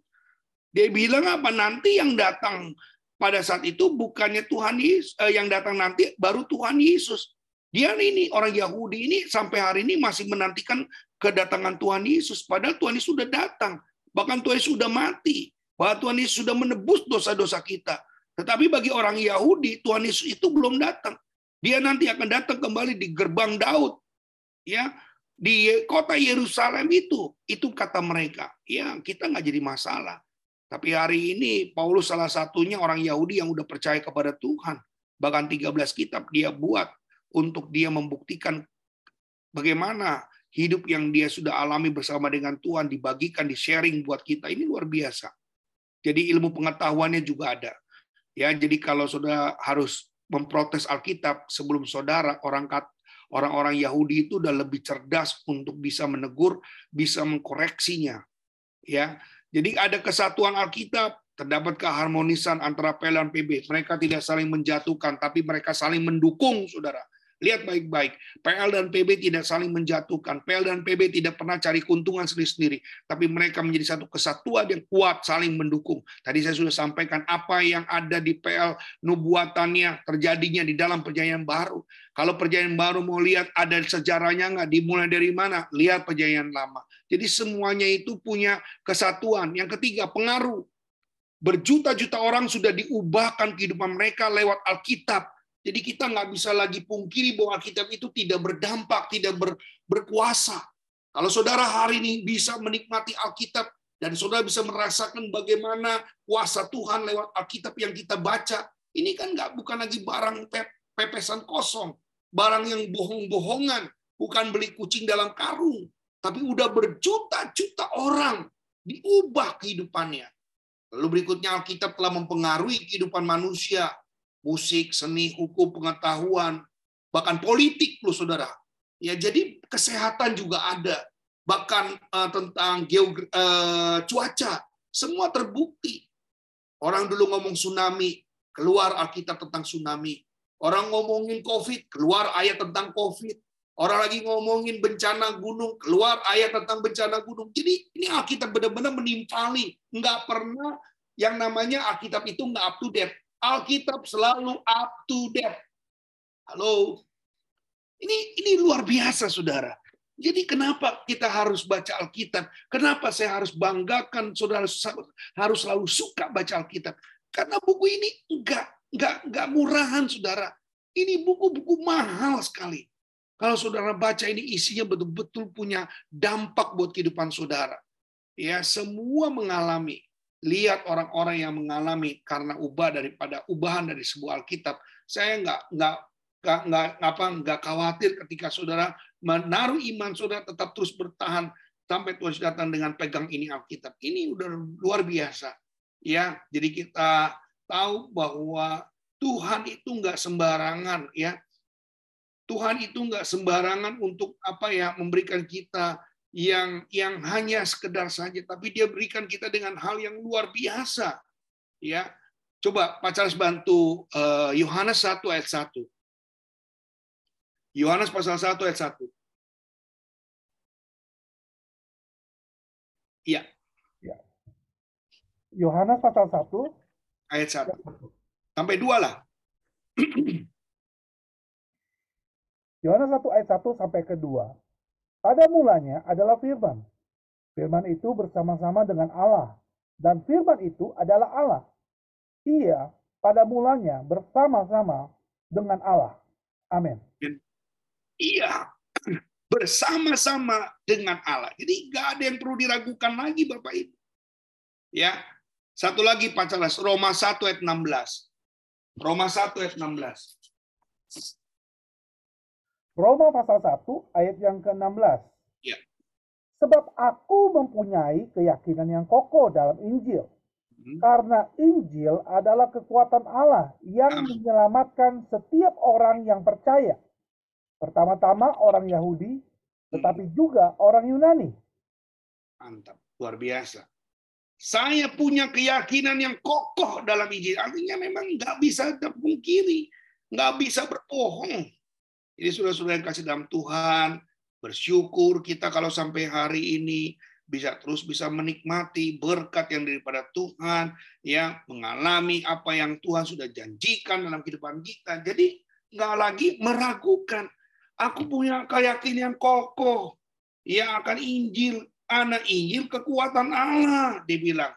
Dia bilang apa? Nanti yang datang pada saat itu bukannya Tuhan Yesus, eh, yang datang nanti baru Tuhan Yesus. Dia ini orang Yahudi ini sampai hari ini masih menantikan kedatangan Tuhan Yesus. Padahal Tuhan Yesus sudah datang. Bahkan Tuhan Yesus sudah mati. Bahwa Tuhan Yesus sudah menebus dosa-dosa kita. Tetapi bagi orang Yahudi, Tuhan Yesus itu belum datang. Dia nanti akan datang kembali di gerbang Daud. Ya, di kota Yerusalem itu, itu kata mereka, ya kita nggak jadi masalah. Tapi hari ini Paulus salah satunya orang Yahudi yang udah percaya kepada Tuhan. bahkan 13 kitab dia buat untuk dia membuktikan bagaimana hidup yang dia sudah alami bersama dengan Tuhan dibagikan, di sharing buat kita. Ini luar biasa. Jadi ilmu pengetahuannya juga ada. Ya, jadi kalau saudara harus memprotes Alkitab sebelum saudara orang orang-orang Yahudi itu udah lebih cerdas untuk bisa menegur, bisa mengkoreksinya. Ya. Jadi ada kesatuan Alkitab, terdapat keharmonisan antara PL dan PB. Mereka tidak saling menjatuhkan, tapi mereka saling mendukung, Saudara. Lihat baik-baik, PL dan PB tidak saling menjatuhkan. PL dan PB tidak pernah cari keuntungan sendiri-sendiri, tapi mereka menjadi satu kesatuan yang kuat saling mendukung. Tadi saya sudah sampaikan apa yang ada di PL nubuatannya terjadinya di dalam perjanjian baru. Kalau perjanjian baru mau lihat ada sejarahnya nggak, dimulai dari mana? Lihat perjanjian lama. Jadi semuanya itu punya kesatuan. Yang ketiga, pengaruh. Berjuta-juta orang sudah diubahkan kehidupan mereka lewat Alkitab jadi kita nggak bisa lagi pungkiri bahwa Alkitab itu tidak berdampak, tidak ber, berkuasa. Kalau saudara hari ini bisa menikmati Alkitab dan saudara bisa merasakan bagaimana kuasa Tuhan lewat Alkitab yang kita baca, ini kan nggak bukan lagi barang pepesan kosong, barang yang bohong-bohongan, bukan beli kucing dalam karung, tapi udah berjuta-juta orang diubah kehidupannya. Lalu berikutnya Alkitab telah mempengaruhi kehidupan manusia musik, seni, hukum, pengetahuan, bahkan politik loh saudara. Ya, jadi kesehatan juga ada, bahkan uh, tentang uh, cuaca, semua terbukti. Orang dulu ngomong tsunami, keluar Alkitab tentang tsunami. Orang ngomongin COVID, keluar ayat tentang COVID. Orang lagi ngomongin bencana gunung, keluar ayat tentang bencana gunung. Jadi ini Alkitab benar-benar menimpali. Nggak pernah yang namanya Alkitab itu nggak up to date. Alkitab selalu up to date. Halo. Ini ini luar biasa Saudara. Jadi kenapa kita harus baca Alkitab? Kenapa saya harus banggakan saudara harus selalu suka baca Alkitab? Karena buku ini enggak enggak enggak murahan saudara. Ini buku-buku mahal sekali. Kalau saudara baca ini isinya betul-betul punya dampak buat kehidupan saudara. Ya, semua mengalami lihat orang-orang yang mengalami karena ubah daripada ubahan dari sebuah Alkitab, saya nggak nggak nggak nggak apa nggak khawatir ketika saudara menaruh iman saudara tetap terus bertahan sampai Tuhan datang dengan pegang ini Alkitab. Ini udah luar biasa, ya. Jadi kita tahu bahwa Tuhan itu nggak sembarangan, ya. Tuhan itu nggak sembarangan untuk apa ya memberikan kita yang yang hanya sekedar saja tapi dia berikan kita dengan hal yang luar biasa ya coba Pak Charles bantu eh, Yohanes uh, 1 ayat 1 Yohanes pasal 1 ayat 1 Iya. Ya. Yohanes pasal 1 ayat 1. Sampai 2 lah. Yohanes 1 ayat 1 sampai ke 2. Pada mulanya adalah firman. Firman itu bersama-sama dengan Allah. Dan firman itu adalah Allah. Ia pada mulanya bersama-sama dengan Allah. Amin. Iya, [CLEARS THROAT] bersama-sama dengan Allah. Jadi nggak ada yang perlu diragukan lagi Bapak Ibu. Ya, satu lagi Pak Roma 1 ayat 16. Roma 1 ayat 16. Roma pasal 1 ayat yang ke-16. Ya. Sebab aku mempunyai keyakinan yang kokoh dalam Injil. Hmm. Karena Injil adalah kekuatan Allah yang Amin. menyelamatkan setiap orang yang percaya. Pertama-tama orang Yahudi, tetapi hmm. juga orang Yunani. Mantap, luar biasa. Saya punya keyakinan yang kokoh dalam Injil. Artinya memang nggak bisa terpungkiri, nggak bisa berbohong. Jadi saudara-saudara yang kasih dalam Tuhan, bersyukur kita kalau sampai hari ini bisa terus bisa menikmati berkat yang daripada Tuhan, ya mengalami apa yang Tuhan sudah janjikan dalam kehidupan kita. Jadi nggak lagi meragukan. Aku punya keyakinan kokoh yang akan Injil, anak Injil kekuatan Allah, dibilang.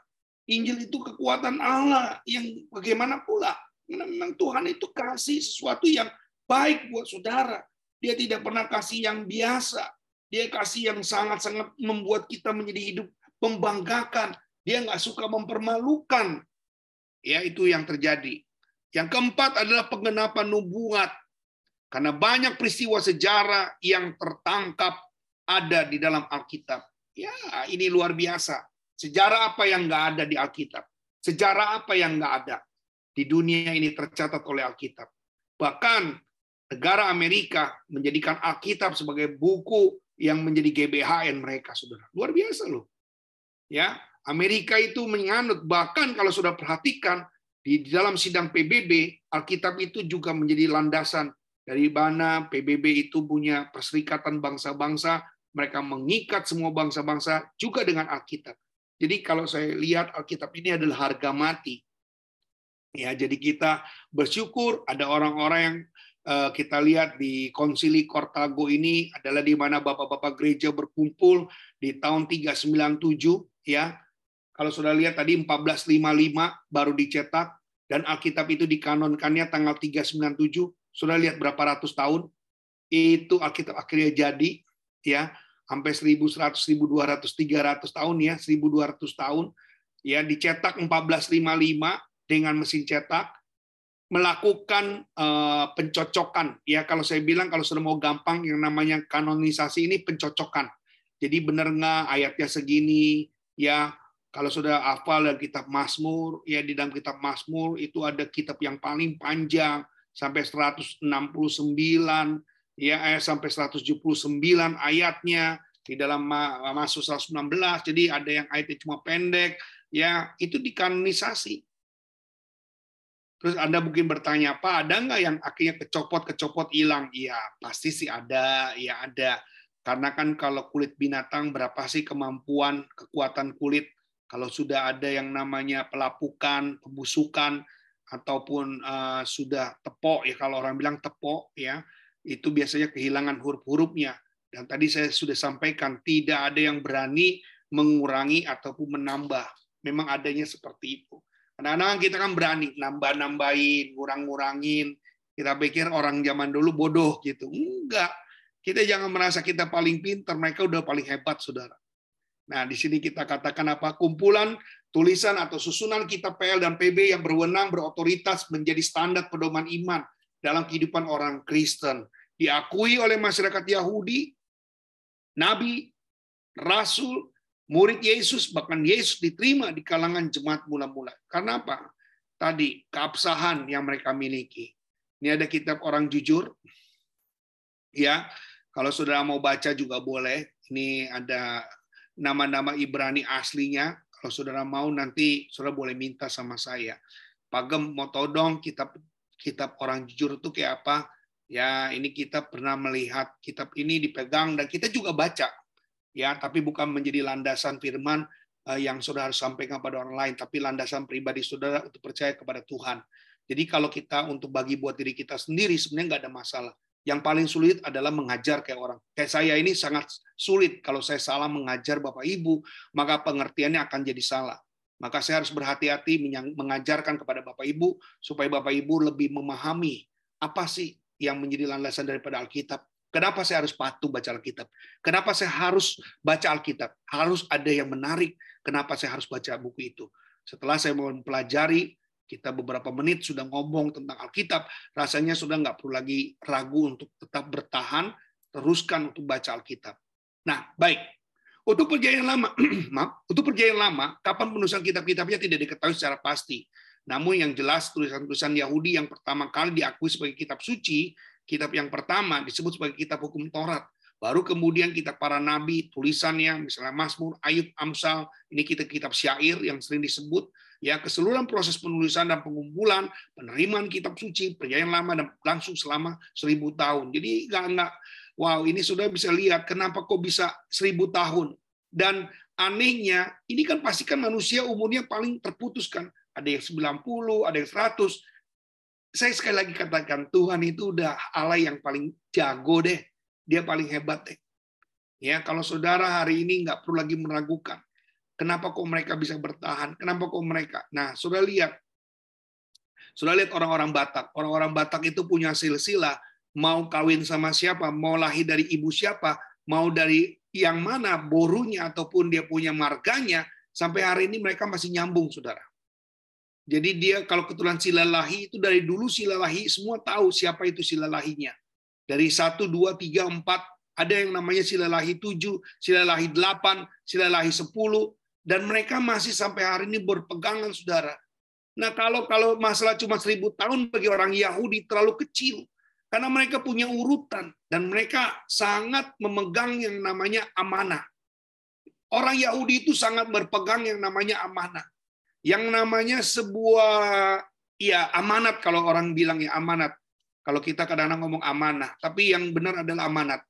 Injil itu kekuatan Allah yang bagaimana pula memang Tuhan itu kasih sesuatu yang baik buat saudara. Dia tidak pernah kasih yang biasa. Dia kasih yang sangat-sangat membuat kita menjadi hidup membanggakan. Dia nggak suka mempermalukan. Ya, itu yang terjadi. Yang keempat adalah penggenapan nubuat. Karena banyak peristiwa sejarah yang tertangkap ada di dalam Alkitab. Ya, ini luar biasa. Sejarah apa yang nggak ada di Alkitab? Sejarah apa yang nggak ada di dunia ini tercatat oleh Alkitab? Bahkan negara Amerika menjadikan Alkitab sebagai buku yang menjadi GBHN mereka, saudara. Luar biasa loh. Ya, Amerika itu menganut bahkan kalau sudah perhatikan di dalam sidang PBB, Alkitab itu juga menjadi landasan dari mana PBB itu punya perserikatan bangsa-bangsa, mereka mengikat semua bangsa-bangsa juga dengan Alkitab. Jadi kalau saya lihat Alkitab ini adalah harga mati. Ya, jadi kita bersyukur ada orang-orang yang kita lihat di konsili Kortago ini adalah di mana bapak-bapak gereja berkumpul di tahun 397 ya. Kalau sudah lihat tadi 1455 baru dicetak dan Alkitab itu dikanonkannya tanggal 397. Sudah lihat berapa ratus tahun? Itu Alkitab akhirnya jadi ya. Sampai 1100 1200 300 tahun ya. 1200 tahun ya. Dicetak 1455 dengan mesin cetak melakukan uh, pencocokan. Ya kalau saya bilang kalau sudah mau gampang yang namanya kanonisasi ini pencocokan. Jadi benar nggak ayatnya segini? Ya kalau sudah hafal dari kitab Mazmur ya di dalam kitab Mazmur itu ada kitab yang paling panjang sampai 169 ya eh, sampai 179 ayatnya. Di dalam Mazmur 116 jadi ada yang ayatnya cuma pendek ya itu dikanonisasi Terus Anda mungkin bertanya, Pak, ada nggak yang akhirnya kecopot-kecopot hilang? Iya, pasti sih ada, ya ada. Karena kan kalau kulit binatang, berapa sih kemampuan, kekuatan kulit? Kalau sudah ada yang namanya pelapukan, pembusukan, ataupun uh, sudah tepok, ya kalau orang bilang tepok, ya itu biasanya kehilangan huruf-hurufnya. Dan tadi saya sudah sampaikan, tidak ada yang berani mengurangi ataupun menambah. Memang adanya seperti itu. Kadang-kadang kita kan berani nambah-nambahin, ngurang-ngurangin. Kita pikir orang zaman dulu bodoh gitu. Enggak. Kita jangan merasa kita paling pintar, mereka udah paling hebat, saudara. Nah, di sini kita katakan apa? Kumpulan tulisan atau susunan kitab PL dan PB yang berwenang berotoritas menjadi standar pedoman iman dalam kehidupan orang Kristen. Diakui oleh masyarakat Yahudi, nabi, rasul, murid Yesus, bahkan Yesus diterima di kalangan jemaat mula-mula. Karena apa? Tadi, keabsahan yang mereka miliki. Ini ada kitab orang jujur. Ya, kalau saudara mau baca juga boleh. Ini ada nama-nama Ibrani aslinya. Kalau saudara mau nanti saudara boleh minta sama saya. Pagem mau todong kitab kitab orang jujur itu kayak apa? Ya, ini kita pernah melihat kitab ini dipegang dan kita juga baca ya tapi bukan menjadi landasan firman eh, yang saudara harus sampaikan pada orang lain tapi landasan pribadi saudara untuk percaya kepada Tuhan. Jadi kalau kita untuk bagi buat diri kita sendiri sebenarnya nggak ada masalah. Yang paling sulit adalah mengajar kayak orang. Kayak saya ini sangat sulit. Kalau saya salah mengajar bapak ibu maka pengertiannya akan jadi salah. Maka saya harus berhati-hati mengajarkan kepada bapak ibu supaya bapak ibu lebih memahami apa sih yang menjadi landasan daripada Alkitab Kenapa saya harus patuh baca Alkitab? Kenapa saya harus baca Alkitab? Harus ada yang menarik. Kenapa saya harus baca buku itu? Setelah saya mempelajari, kita beberapa menit sudah ngomong tentang Alkitab, rasanya sudah nggak perlu lagi ragu untuk tetap bertahan, teruskan untuk baca Alkitab. Nah, baik. Untuk perjanjian lama, [CLEARS THROAT] maaf, untuk perjanjian lama, kapan penulisan kitab-kitabnya tidak diketahui secara pasti. Namun yang jelas tulisan-tulisan Yahudi yang pertama kali diakui sebagai kitab suci kitab yang pertama disebut sebagai kitab hukum Taurat. Baru kemudian kitab para nabi, tulisannya misalnya Mazmur, Ayub, Amsal, ini kitab-kitab syair yang sering disebut. Ya, keseluruhan proses penulisan dan pengumpulan, penerimaan kitab suci, perjanjian lama dan langsung selama seribu tahun. Jadi nggak nggak, wow ini sudah bisa lihat kenapa kok bisa seribu tahun. Dan anehnya, ini kan pasti kan manusia umurnya paling terputuskan. Ada yang 90, ada yang 100 saya sekali lagi katakan Tuhan itu udah Allah yang paling jago deh. Dia paling hebat deh. Ya, kalau saudara hari ini nggak perlu lagi meragukan. Kenapa kok mereka bisa bertahan? Kenapa kok mereka? Nah, sudah lihat. Sudah lihat orang-orang Batak. Orang-orang Batak itu punya silsilah. Mau kawin sama siapa, mau lahir dari ibu siapa, mau dari yang mana borunya ataupun dia punya marganya, sampai hari ini mereka masih nyambung, saudara. Jadi dia kalau keturunan Silalahi itu dari dulu Silalahi semua tahu siapa itu Silalahinya. Dari 1, 2, 3, 4, ada yang namanya Silalahi 7, Silalahi 8, Silalahi 10, dan mereka masih sampai hari ini berpegangan, saudara. Nah kalau kalau masalah cuma seribu tahun bagi orang Yahudi terlalu kecil, karena mereka punya urutan dan mereka sangat memegang yang namanya amanah. Orang Yahudi itu sangat berpegang yang namanya amanah. Yang namanya sebuah ya amanat kalau orang bilang ya amanat. Kalau kita kadang-kadang ngomong amanah, tapi yang benar adalah amanat.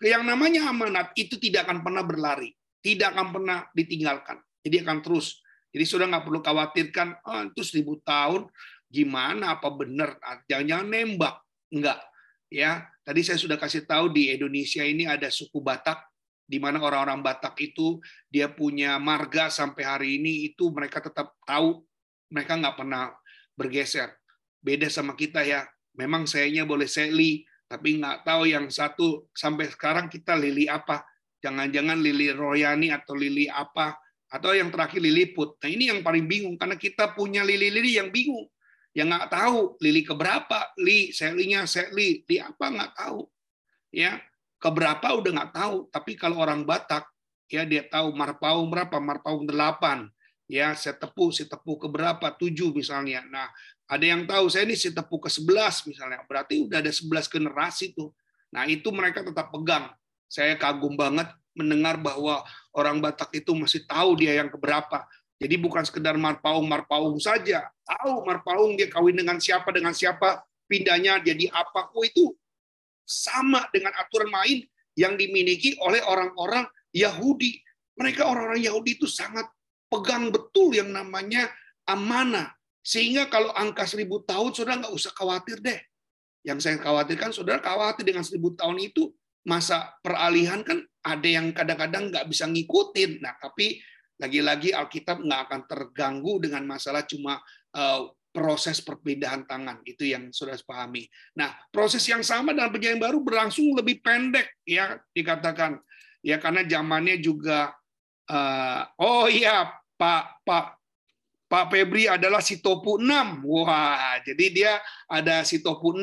Yang namanya amanat itu tidak akan pernah berlari, tidak akan pernah ditinggalkan. Jadi akan terus. Jadi sudah nggak perlu khawatirkan, oh, itu seribu tahun, gimana apa benar? Jangan-jangan nembak. Enggak. Ya, tadi saya sudah kasih tahu di Indonesia ini ada suku Batak di mana orang-orang Batak itu dia punya marga sampai hari ini itu mereka tetap tahu mereka nggak pernah bergeser. Beda sama kita ya memang sayanya boleh seli tapi nggak tahu yang satu sampai sekarang kita lili apa. Jangan-jangan lili royani atau lili apa atau yang terakhir liliput nah ini yang paling bingung karena kita punya lili-lili yang bingung. Yang nggak tahu lili keberapa li selinya seli li apa nggak tahu ya keberapa udah nggak tahu tapi kalau orang Batak ya dia tahu marpaung berapa marpaung delapan ya setepu setepu keberapa tujuh misalnya. Nah ada yang tahu saya ini setepu ke sebelas misalnya. Berarti udah ada sebelas generasi tuh. Nah itu mereka tetap pegang. Saya kagum banget mendengar bahwa orang Batak itu masih tahu dia yang keberapa. Jadi bukan sekedar marpaung marpaung saja. Tahu marpaung dia kawin dengan siapa dengan siapa pindahnya jadi apa. Oh itu sama dengan aturan main yang dimiliki oleh orang-orang Yahudi. Mereka orang-orang Yahudi itu sangat pegang betul yang namanya amanah. Sehingga kalau angka seribu tahun, saudara nggak usah khawatir deh. Yang saya khawatirkan, saudara khawatir dengan seribu tahun itu, masa peralihan kan ada yang kadang-kadang nggak bisa ngikutin. Nah, tapi lagi-lagi Alkitab nggak akan terganggu dengan masalah cuma eh, proses perbedaan tangan itu yang sudah pahami. Nah, proses yang sama dalam perjanjian baru berlangsung lebih pendek ya dikatakan ya karena zamannya juga uh, oh iya Pak Pak Pak Febri adalah Sitopu 6. Wah, jadi dia ada Sitopu 6.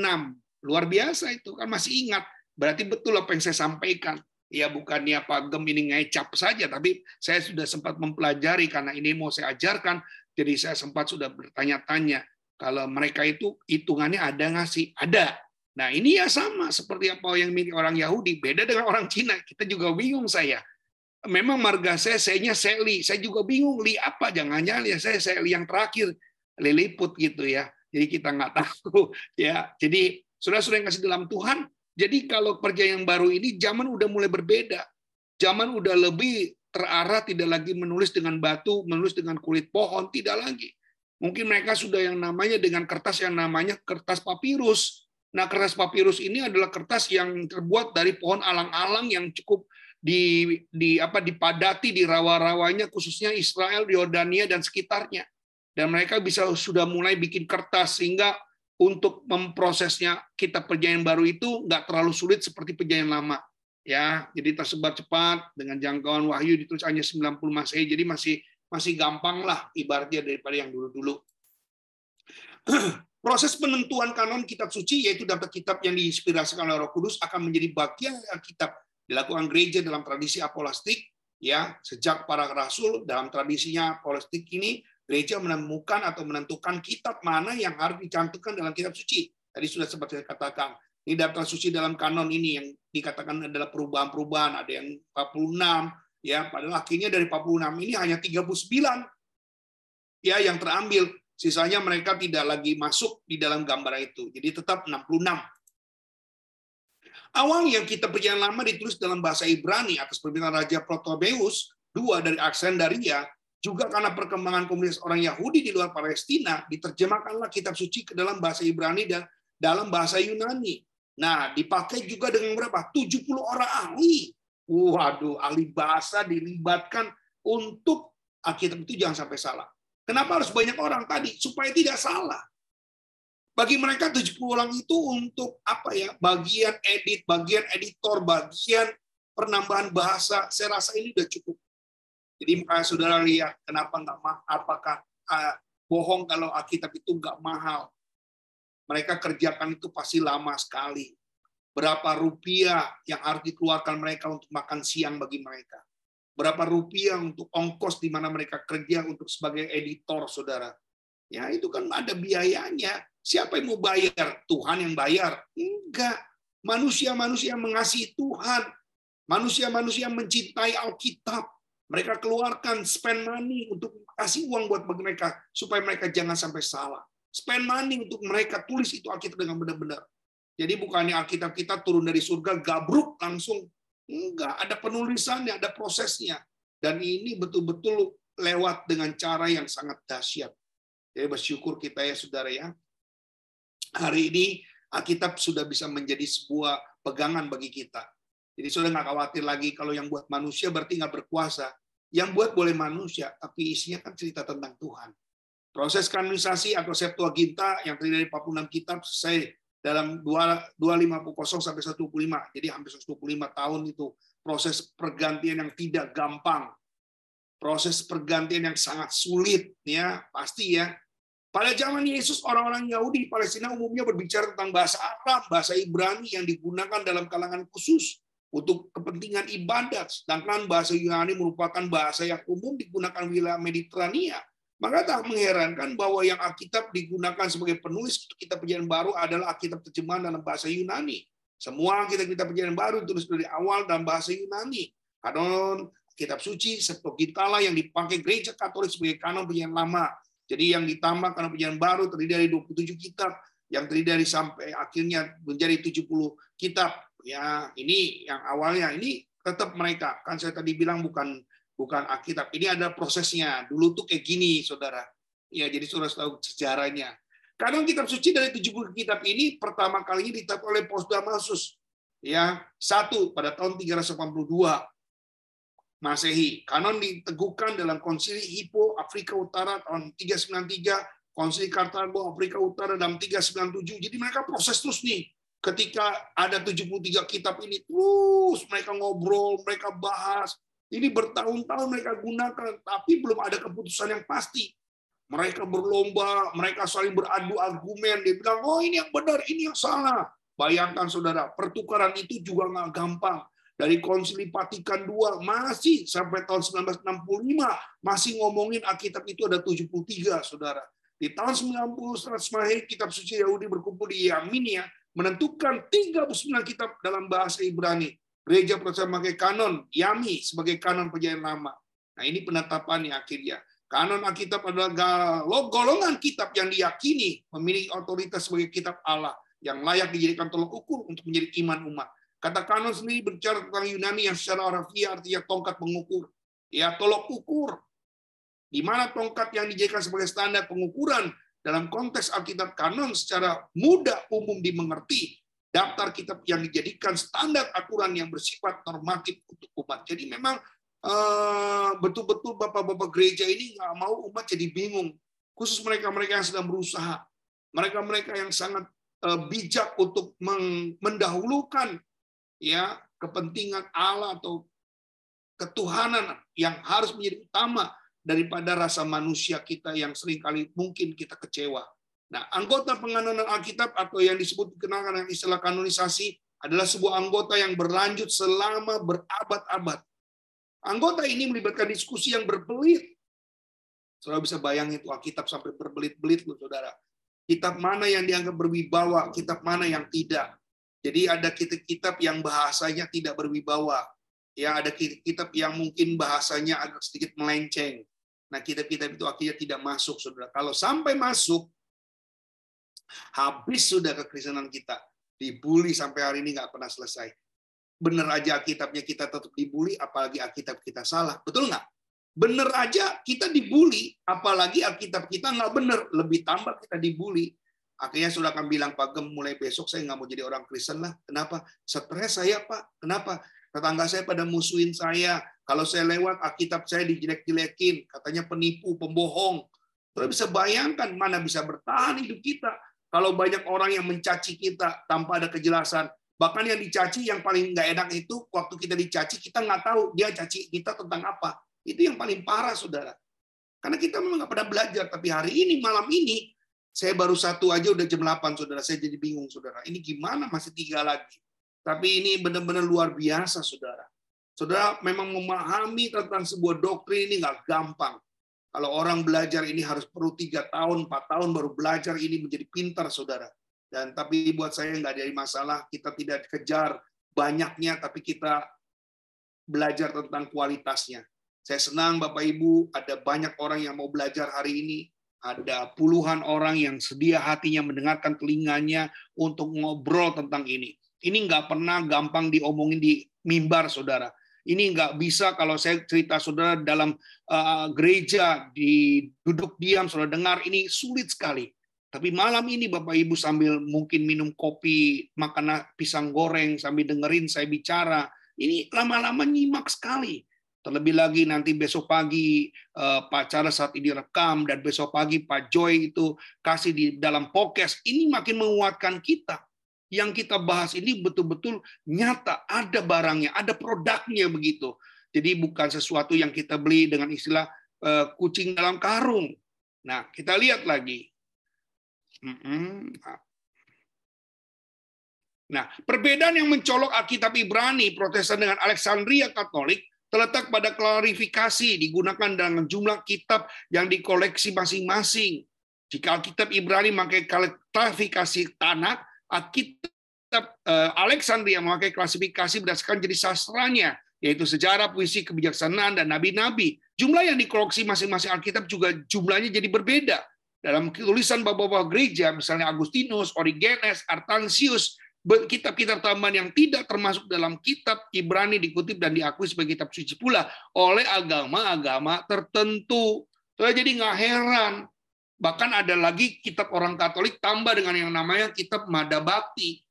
Luar biasa itu kan masih ingat. Berarti betul apa yang saya sampaikan. Ya bukannya Pak Gem ini ngecap saja, tapi saya sudah sempat mempelajari karena ini mau saya ajarkan jadi saya sempat sudah bertanya-tanya kalau mereka itu hitungannya ada nggak sih? Ada. Nah ini ya sama seperti apa yang milik orang Yahudi, beda dengan orang Cina. Kita juga bingung saya. Memang marga saya, saya Seli. Saya juga bingung, li apa? Jangan-jangan ya saya Seli yang terakhir. Liliput gitu ya. Jadi kita nggak [LAUGHS] tahu. ya. Jadi sudah-sudah yang kasih dalam Tuhan, jadi kalau perjanjian baru ini zaman udah mulai berbeda. Zaman udah lebih terarah tidak lagi menulis dengan batu, menulis dengan kulit pohon, tidak lagi. Mungkin mereka sudah yang namanya dengan kertas yang namanya kertas papirus. Nah, kertas papirus ini adalah kertas yang terbuat dari pohon alang-alang yang cukup di, di apa dipadati di rawa-rawanya khususnya Israel, Yordania dan sekitarnya. Dan mereka bisa sudah mulai bikin kertas sehingga untuk memprosesnya kita perjanjian baru itu nggak terlalu sulit seperti perjanjian lama ya jadi tersebar cepat dengan jangkauan wahyu ditulis hanya 90 Masehi jadi masih masih gampang lah ibaratnya daripada yang dulu-dulu. [CLEARS THROAT] Proses penentuan kanon kitab suci yaitu dapat kitab yang diinspirasikan oleh Roh Kudus akan menjadi bagian kitab dilakukan gereja dalam tradisi apolastik ya sejak para rasul dalam tradisinya apolastik ini gereja menemukan atau menentukan kitab mana yang harus dicantumkan dalam kitab suci. Tadi sudah seperti saya katakan, ini daftar suci dalam kanon ini yang dikatakan adalah perubahan-perubahan, ada yang 46, ya padahal akhirnya dari 46 ini hanya 39 ya yang terambil. Sisanya mereka tidak lagi masuk di dalam gambar itu. Jadi tetap 66. Awal yang kita perjalanan lama ditulis dalam bahasa Ibrani atas permintaan Raja Protobeus dua dari Alexandria, juga karena perkembangan komunitas orang Yahudi di luar Palestina, diterjemahkanlah kitab suci ke dalam bahasa Ibrani dan dalam bahasa Yunani. Nah, dipakai juga dengan berapa? 70 orang ahli. Waduh, ahli bahasa dilibatkan untuk Alkitab itu jangan sampai salah. Kenapa harus banyak orang tadi? Supaya tidak salah. Bagi mereka 70 orang itu untuk apa ya? Bagian edit, bagian editor, bagian penambahan bahasa. Saya rasa ini sudah cukup. Jadi makanya saudara lihat kenapa nggak apakah uh, bohong kalau Alkitab itu nggak mahal. Mereka kerjakan itu pasti lama sekali. Berapa rupiah yang harus dikeluarkan mereka untuk makan siang bagi mereka. Berapa rupiah untuk ongkos di mana mereka kerja untuk sebagai editor, saudara. Ya, itu kan ada biayanya. Siapa yang mau bayar? Tuhan yang bayar? Enggak. Manusia-manusia yang mengasihi Tuhan. Manusia-manusia yang mencintai Alkitab. Mereka keluarkan spend money untuk kasih uang buat mereka supaya mereka jangan sampai salah. Spend money untuk mereka tulis itu Alkitab dengan benar-benar. Jadi bukannya Alkitab kita turun dari surga gabruk langsung. Enggak, ada penulisannya, ada prosesnya. Dan ini betul-betul lewat dengan cara yang sangat dahsyat. Jadi bersyukur kita ya saudara ya. Hari ini Alkitab sudah bisa menjadi sebuah pegangan bagi kita. Jadi sudah nggak khawatir lagi kalau yang buat manusia berarti nggak berkuasa. Yang buat boleh manusia, tapi isinya kan cerita tentang Tuhan. Proses kanonisasi atau Septuaginta yang terdiri dari 46 kitab selesai dalam 2510 sampai 125. Jadi hampir 125 tahun itu proses pergantian yang tidak gampang. Proses pergantian yang sangat sulit ya, pasti ya. Pada zaman Yesus orang-orang Yahudi Palestina umumnya berbicara tentang bahasa Arab, bahasa Ibrani yang digunakan dalam kalangan khusus untuk kepentingan ibadat, sedangkan bahasa Yunani merupakan bahasa yang umum digunakan wilayah Mediterania maka tak mengherankan bahwa yang Alkitab digunakan sebagai penulis kitab perjanjian baru adalah Alkitab terjemahan dalam bahasa Yunani. Semua kitab-kitab perjanjian baru tulis dari awal dalam bahasa Yunani. Kanon kitab suci Septuaginta yang dipakai gereja Katolik sebagai kanon perjanjian lama. Jadi yang ditambah kanon perjanjian baru terdiri dari 27 kitab yang terdiri dari sampai akhirnya menjadi 70 kitab. Ya, ini yang awalnya ini tetap mereka kan saya tadi bilang bukan bukan Alkitab. Ini ada prosesnya. Dulu tuh kayak gini, saudara. Ya, jadi saudara tahu sejarahnya. Kadang kitab suci dari 70 kitab ini pertama kalinya ditetapkan oleh Paus Damasus. Ya, satu pada tahun 382 Masehi. Kanon diteguhkan dalam konsili Hippo Afrika Utara tahun 393, konsili Kartago Afrika Utara dalam 397. Jadi mereka proses terus nih. Ketika ada 73 kitab ini terus mereka ngobrol, mereka bahas, ini bertahun-tahun mereka gunakan, tapi belum ada keputusan yang pasti. Mereka berlomba, mereka saling beradu argumen. Dia bilang, oh ini yang benar, ini yang salah. Bayangkan saudara, pertukaran itu juga nggak gampang. Dari konsili Vatikan II masih sampai tahun 1965 masih ngomongin Alkitab itu ada 73, saudara. Di tahun 90 Masehi kitab suci Yahudi berkumpul di Yaminia menentukan 39 kitab dalam bahasa Ibrani. Gereja Protestan memakai kanon Yami sebagai kanon perjanjian lama. Nah ini penetapannya akhirnya. Kanon Alkitab adalah golongan kitab yang diyakini memiliki otoritas sebagai kitab Allah yang layak dijadikan tolok ukur untuk menjadi iman umat. Kata kanon sendiri berbicara tentang Yunani yang secara harfiah artinya tongkat pengukur. Ya, tolok ukur. Di mana tongkat yang dijadikan sebagai standar pengukuran dalam konteks Alkitab kanon secara mudah umum dimengerti daftar kitab yang dijadikan standar aturan yang bersifat normatif untuk umat. Jadi memang eh, betul-betul bapak-bapak gereja ini nggak mau umat jadi bingung. Khusus mereka-mereka yang sedang berusaha, mereka-mereka yang sangat eh, bijak untuk mendahulukan ya kepentingan Allah atau ketuhanan yang harus menjadi utama daripada rasa manusia kita yang sering kali mungkin kita kecewa. Nah, anggota penganonan Alkitab atau yang disebut dikenal dengan istilah kanonisasi adalah sebuah anggota yang berlanjut selama berabad-abad. Anggota ini melibatkan diskusi yang berbelit. Saudara bisa bayangin itu Alkitab sampai berbelit-belit loh, Saudara. Kitab mana yang dianggap berwibawa, kitab mana yang tidak. Jadi ada kitab-kitab yang bahasanya tidak berwibawa. Ya, ada kitab yang mungkin bahasanya agak sedikit melenceng. Nah, kitab-kitab itu akhirnya tidak masuk, Saudara. Kalau sampai masuk, Habis sudah kekristenan kita. Dibully sampai hari ini nggak pernah selesai. Bener aja Alkitabnya kita tetap dibully, apalagi Alkitab kita salah. Betul nggak? Bener aja kita dibully, apalagi Alkitab kita nggak bener. Lebih tambah kita dibully. Akhirnya sudah akan bilang, Pak Gem, mulai besok saya nggak mau jadi orang Kristen lah. Kenapa? Stres saya, Pak. Kenapa? Tetangga saya pada musuhin saya. Kalau saya lewat, Alkitab saya dijelek-jelekin. Katanya penipu, pembohong. Terus bisa bayangkan mana bisa bertahan hidup kita kalau banyak orang yang mencaci kita tanpa ada kejelasan, bahkan yang dicaci yang paling nggak enak itu waktu kita dicaci kita nggak tahu dia caci kita tentang apa. Itu yang paling parah, saudara. Karena kita memang nggak pernah belajar. Tapi hari ini, malam ini, saya baru satu aja udah jam 8, saudara. Saya jadi bingung, saudara. Ini gimana masih tiga lagi? Tapi ini benar-benar luar biasa, saudara. Saudara memang memahami tentang sebuah doktrin ini nggak gampang. Kalau orang belajar ini harus perlu tiga tahun, empat tahun baru belajar ini menjadi pintar, saudara. Dan tapi buat saya nggak ada masalah. Kita tidak kejar banyaknya, tapi kita belajar tentang kualitasnya. Saya senang Bapak Ibu, ada banyak orang yang mau belajar hari ini. Ada puluhan orang yang sedia hatinya mendengarkan telinganya untuk ngobrol tentang ini. Ini nggak pernah gampang diomongin di mimbar, saudara. Ini nggak bisa kalau saya cerita saudara dalam uh, gereja di duduk diam, saudara dengar ini sulit sekali. Tapi malam ini Bapak Ibu sambil mungkin minum kopi, makan pisang goreng, sambil dengerin saya bicara, ini lama-lama nyimak sekali. Terlebih lagi nanti besok pagi uh, Pak Charles saat ini rekam dan besok pagi Pak Joy itu kasih di dalam podcast. Ini makin menguatkan kita. Yang kita bahas ini betul-betul nyata, ada barangnya, ada produknya begitu. Jadi bukan sesuatu yang kita beli dengan istilah uh, kucing dalam karung. Nah, kita lihat lagi. Nah, perbedaan yang mencolok Alkitab Ibrani Protestan dengan Alexandria Katolik terletak pada klarifikasi digunakan dengan jumlah kitab yang dikoleksi masing-masing. Jika Alkitab Ibrani memakai klasifikasi tanah, Alkitab eh, Alexandria memakai klasifikasi berdasarkan jenis sastranya, yaitu sejarah, puisi, kebijaksanaan, dan nabi-nabi. Jumlah yang dikoleksi masing-masing Alkitab juga jumlahnya jadi berbeda. Dalam tulisan bapak-bapak gereja, misalnya Agustinus, Origenes, Artansius, kitab-kitab tambahan yang tidak termasuk dalam kitab Ibrani dikutip dan diakui sebagai kitab suci pula oleh agama-agama tertentu. Jadi nggak heran. Bahkan ada lagi kitab orang Katolik tambah dengan yang namanya kitab Mada Bakti.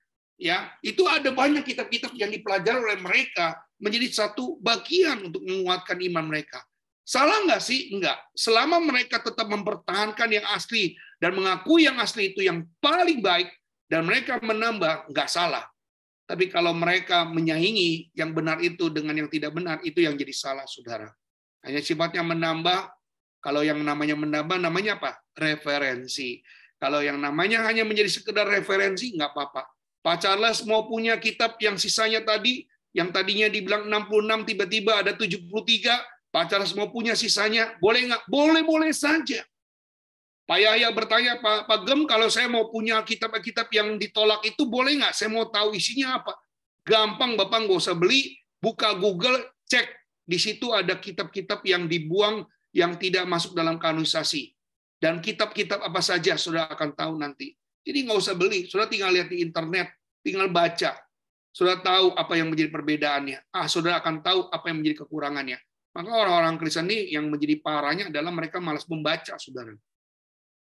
Ya, itu ada banyak kitab-kitab yang dipelajari oleh mereka menjadi satu bagian untuk menguatkan iman mereka. Salah nggak sih? Enggak. Selama mereka tetap mempertahankan yang asli dan mengakui yang asli itu yang paling baik, dan mereka menambah, nggak salah. Tapi kalau mereka menyaingi yang benar itu dengan yang tidak benar, itu yang jadi salah, saudara. Hanya sifatnya menambah, kalau yang namanya menambah, namanya apa? Referensi. Kalau yang namanya hanya menjadi sekedar referensi, nggak apa-apa. Pak Charles mau punya kitab yang sisanya tadi, yang tadinya dibilang 66, tiba-tiba ada 73, Pak Charles mau punya sisanya, boleh nggak? Boleh-boleh saja. Pak Yahya bertanya, Pak, Pak Gem, kalau saya mau punya kitab-kitab yang ditolak itu boleh nggak? Saya mau tahu isinya apa. Gampang, Bapak nggak usah beli, buka Google, cek. Di situ ada kitab-kitab yang dibuang yang tidak masuk dalam kanonisasi. Dan kitab-kitab apa saja sudah akan tahu nanti. Jadi nggak usah beli, sudah tinggal lihat di internet, tinggal baca. Sudah tahu apa yang menjadi perbedaannya. Ah, sudah akan tahu apa yang menjadi kekurangannya. Maka orang-orang Kristen ini yang menjadi parahnya adalah mereka malas membaca, saudara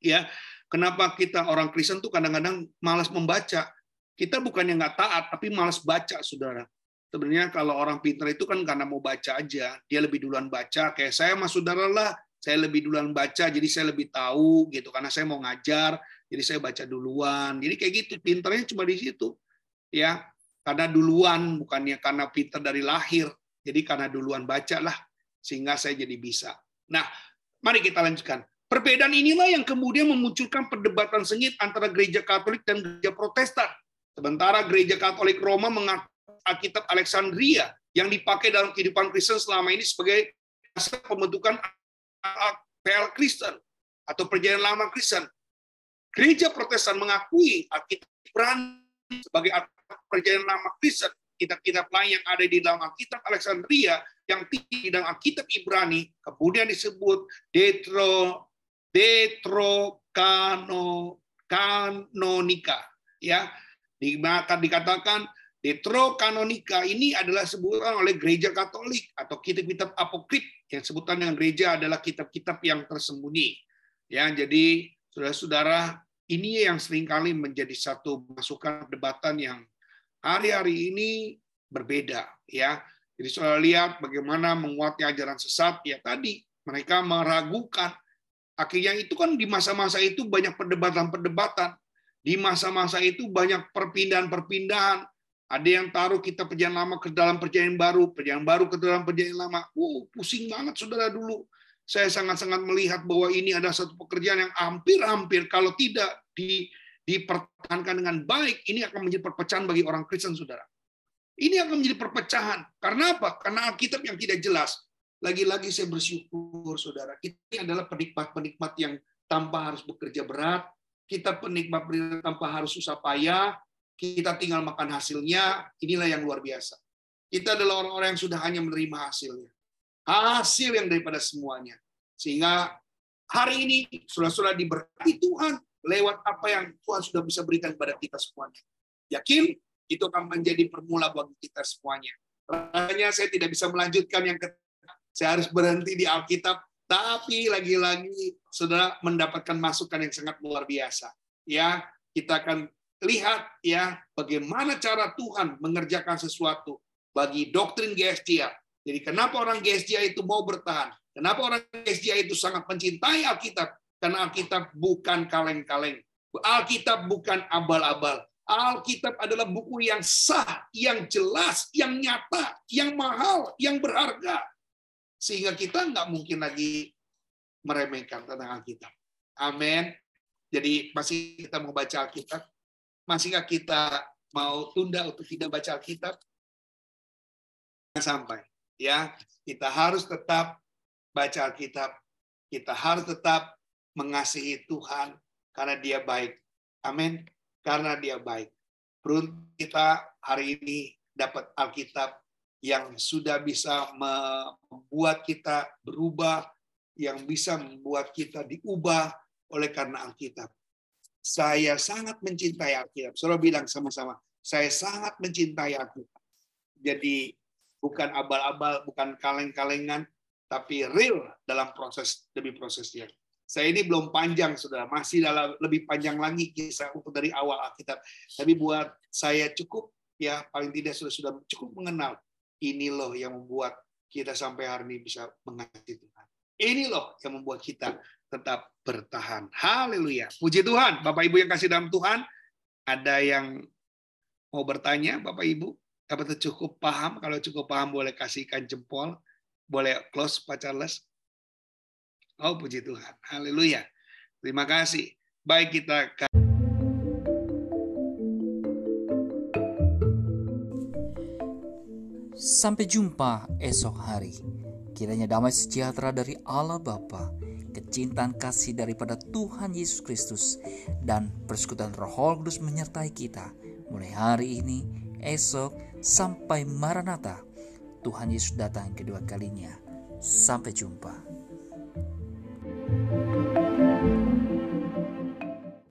ya kenapa kita orang Kristen tuh kadang-kadang malas membaca kita bukannya nggak taat tapi malas baca saudara sebenarnya kalau orang pintar itu kan karena mau baca aja. Dia lebih duluan baca. Kayak saya mas saudara lah. Saya lebih duluan baca jadi saya lebih tahu gitu. Karena saya mau ngajar jadi saya baca duluan. Jadi kayak gitu. Pintarnya cuma di situ ya. Karena duluan bukannya karena pintar dari lahir. Jadi karena duluan baca lah sehingga saya jadi bisa. Nah mari kita lanjutkan. Perbedaan inilah yang kemudian memunculkan perdebatan sengit antara gereja Katolik dan gereja Protestan. Sementara gereja Katolik Roma mengaku Alkitab Alexandria yang dipakai dalam kehidupan Kristen selama ini sebagai dasar pembentukan PL Kristen atau perjanjian lama Kristen. Gereja Protestan mengakui Alkitab Ibrani sebagai perjanjian lama Kristen. Kitab-kitab lain yang ada di dalam Alkitab Alexandria yang tinggi dalam Alkitab Ibrani kemudian disebut Detro Detrokanonika ya akan dikatakan Detrokanonika ini adalah sebutan oleh gereja Katolik atau kitab-kitab apokrif yang sebutan dengan gereja adalah kitab-kitab yang tersembunyi. Ya, jadi saudara-saudara, ini yang sering kali menjadi satu masukan perdebatan yang hari-hari ini berbeda ya. Jadi saudara lihat bagaimana menguatnya ajaran sesat ya tadi mereka meragukan Akhirnya itu kan di masa-masa itu banyak perdebatan-perdebatan. Di masa-masa itu banyak perpindahan-perpindahan. Ada yang taruh kita perjalanan lama ke dalam perjanjian baru, perjanjian baru ke dalam perjanjian lama. Wow, pusing banget saudara dulu. Saya sangat-sangat melihat bahwa ini adalah satu pekerjaan yang hampir-hampir kalau tidak di, dipertahankan dengan baik, ini akan menjadi perpecahan bagi orang Kristen, saudara. Ini akan menjadi perpecahan. Karena apa? Karena Alkitab yang tidak jelas. Lagi-lagi saya bersyukur, saudara. Kita adalah penikmat-penikmat yang tanpa harus bekerja berat. Kita penikmat tanpa harus susah payah. Kita tinggal makan hasilnya. Inilah yang luar biasa. Kita adalah orang-orang yang sudah hanya menerima hasilnya hasil yang daripada semuanya. Sehingga hari ini sudah-sudah diberkati Tuhan lewat apa yang Tuhan sudah bisa berikan kepada kita semuanya. Yakin itu akan menjadi permula bagi kita semuanya. Rasanya saya tidak bisa melanjutkan yang ketiga. Saya harus berhenti di Alkitab, tapi lagi-lagi saudara mendapatkan masukan yang sangat luar biasa. Ya, kita akan lihat ya bagaimana cara Tuhan mengerjakan sesuatu bagi doktrin GSTR jadi kenapa orang GSJ itu mau bertahan? Kenapa orang GSJ itu sangat mencintai Alkitab? Karena Alkitab bukan kaleng-kaleng. Alkitab bukan abal-abal. Alkitab adalah buku yang sah, yang jelas, yang nyata, yang mahal, yang berharga. Sehingga kita nggak mungkin lagi meremehkan tentang Alkitab. Amin. Jadi masih kita mau baca Alkitab? Masihkah kita mau tunda untuk tidak baca Alkitab? Sampai ya. Kita harus tetap baca Alkitab. Kita harus tetap mengasihi Tuhan karena dia baik. Amin. Karena dia baik. Beruntung kita hari ini dapat Alkitab yang sudah bisa membuat kita berubah yang bisa membuat kita diubah oleh karena Alkitab saya sangat mencintai Alkitab saudara bilang sama-sama saya sangat mencintai Alkitab jadi bukan abal-abal, bukan kaleng-kalengan, tapi real dalam proses demi prosesnya. Saya ini belum panjang, sudah masih dalam lebih panjang lagi kisah untuk dari awal Alkitab. Tapi buat saya cukup ya paling tidak sudah sudah cukup mengenal ini loh yang membuat kita sampai hari ini bisa mengasihi Tuhan. Ini loh yang membuat kita tetap bertahan. Haleluya. Puji Tuhan. Bapak Ibu yang kasih dalam Tuhan, ada yang mau bertanya, Bapak Ibu? Apakah cukup paham? Kalau cukup paham boleh kasihkan jempol. Boleh close Pak Charles. Oh puji Tuhan. Haleluya. Terima kasih. Baik kita Sampai jumpa esok hari. Kiranya damai sejahtera dari Allah Bapa, kecintaan kasih daripada Tuhan Yesus Kristus, dan persekutuan Roh Kudus menyertai kita mulai hari ini, esok, sampai Maranatha. Tuhan Yesus datang kedua kalinya. Sampai jumpa. thank you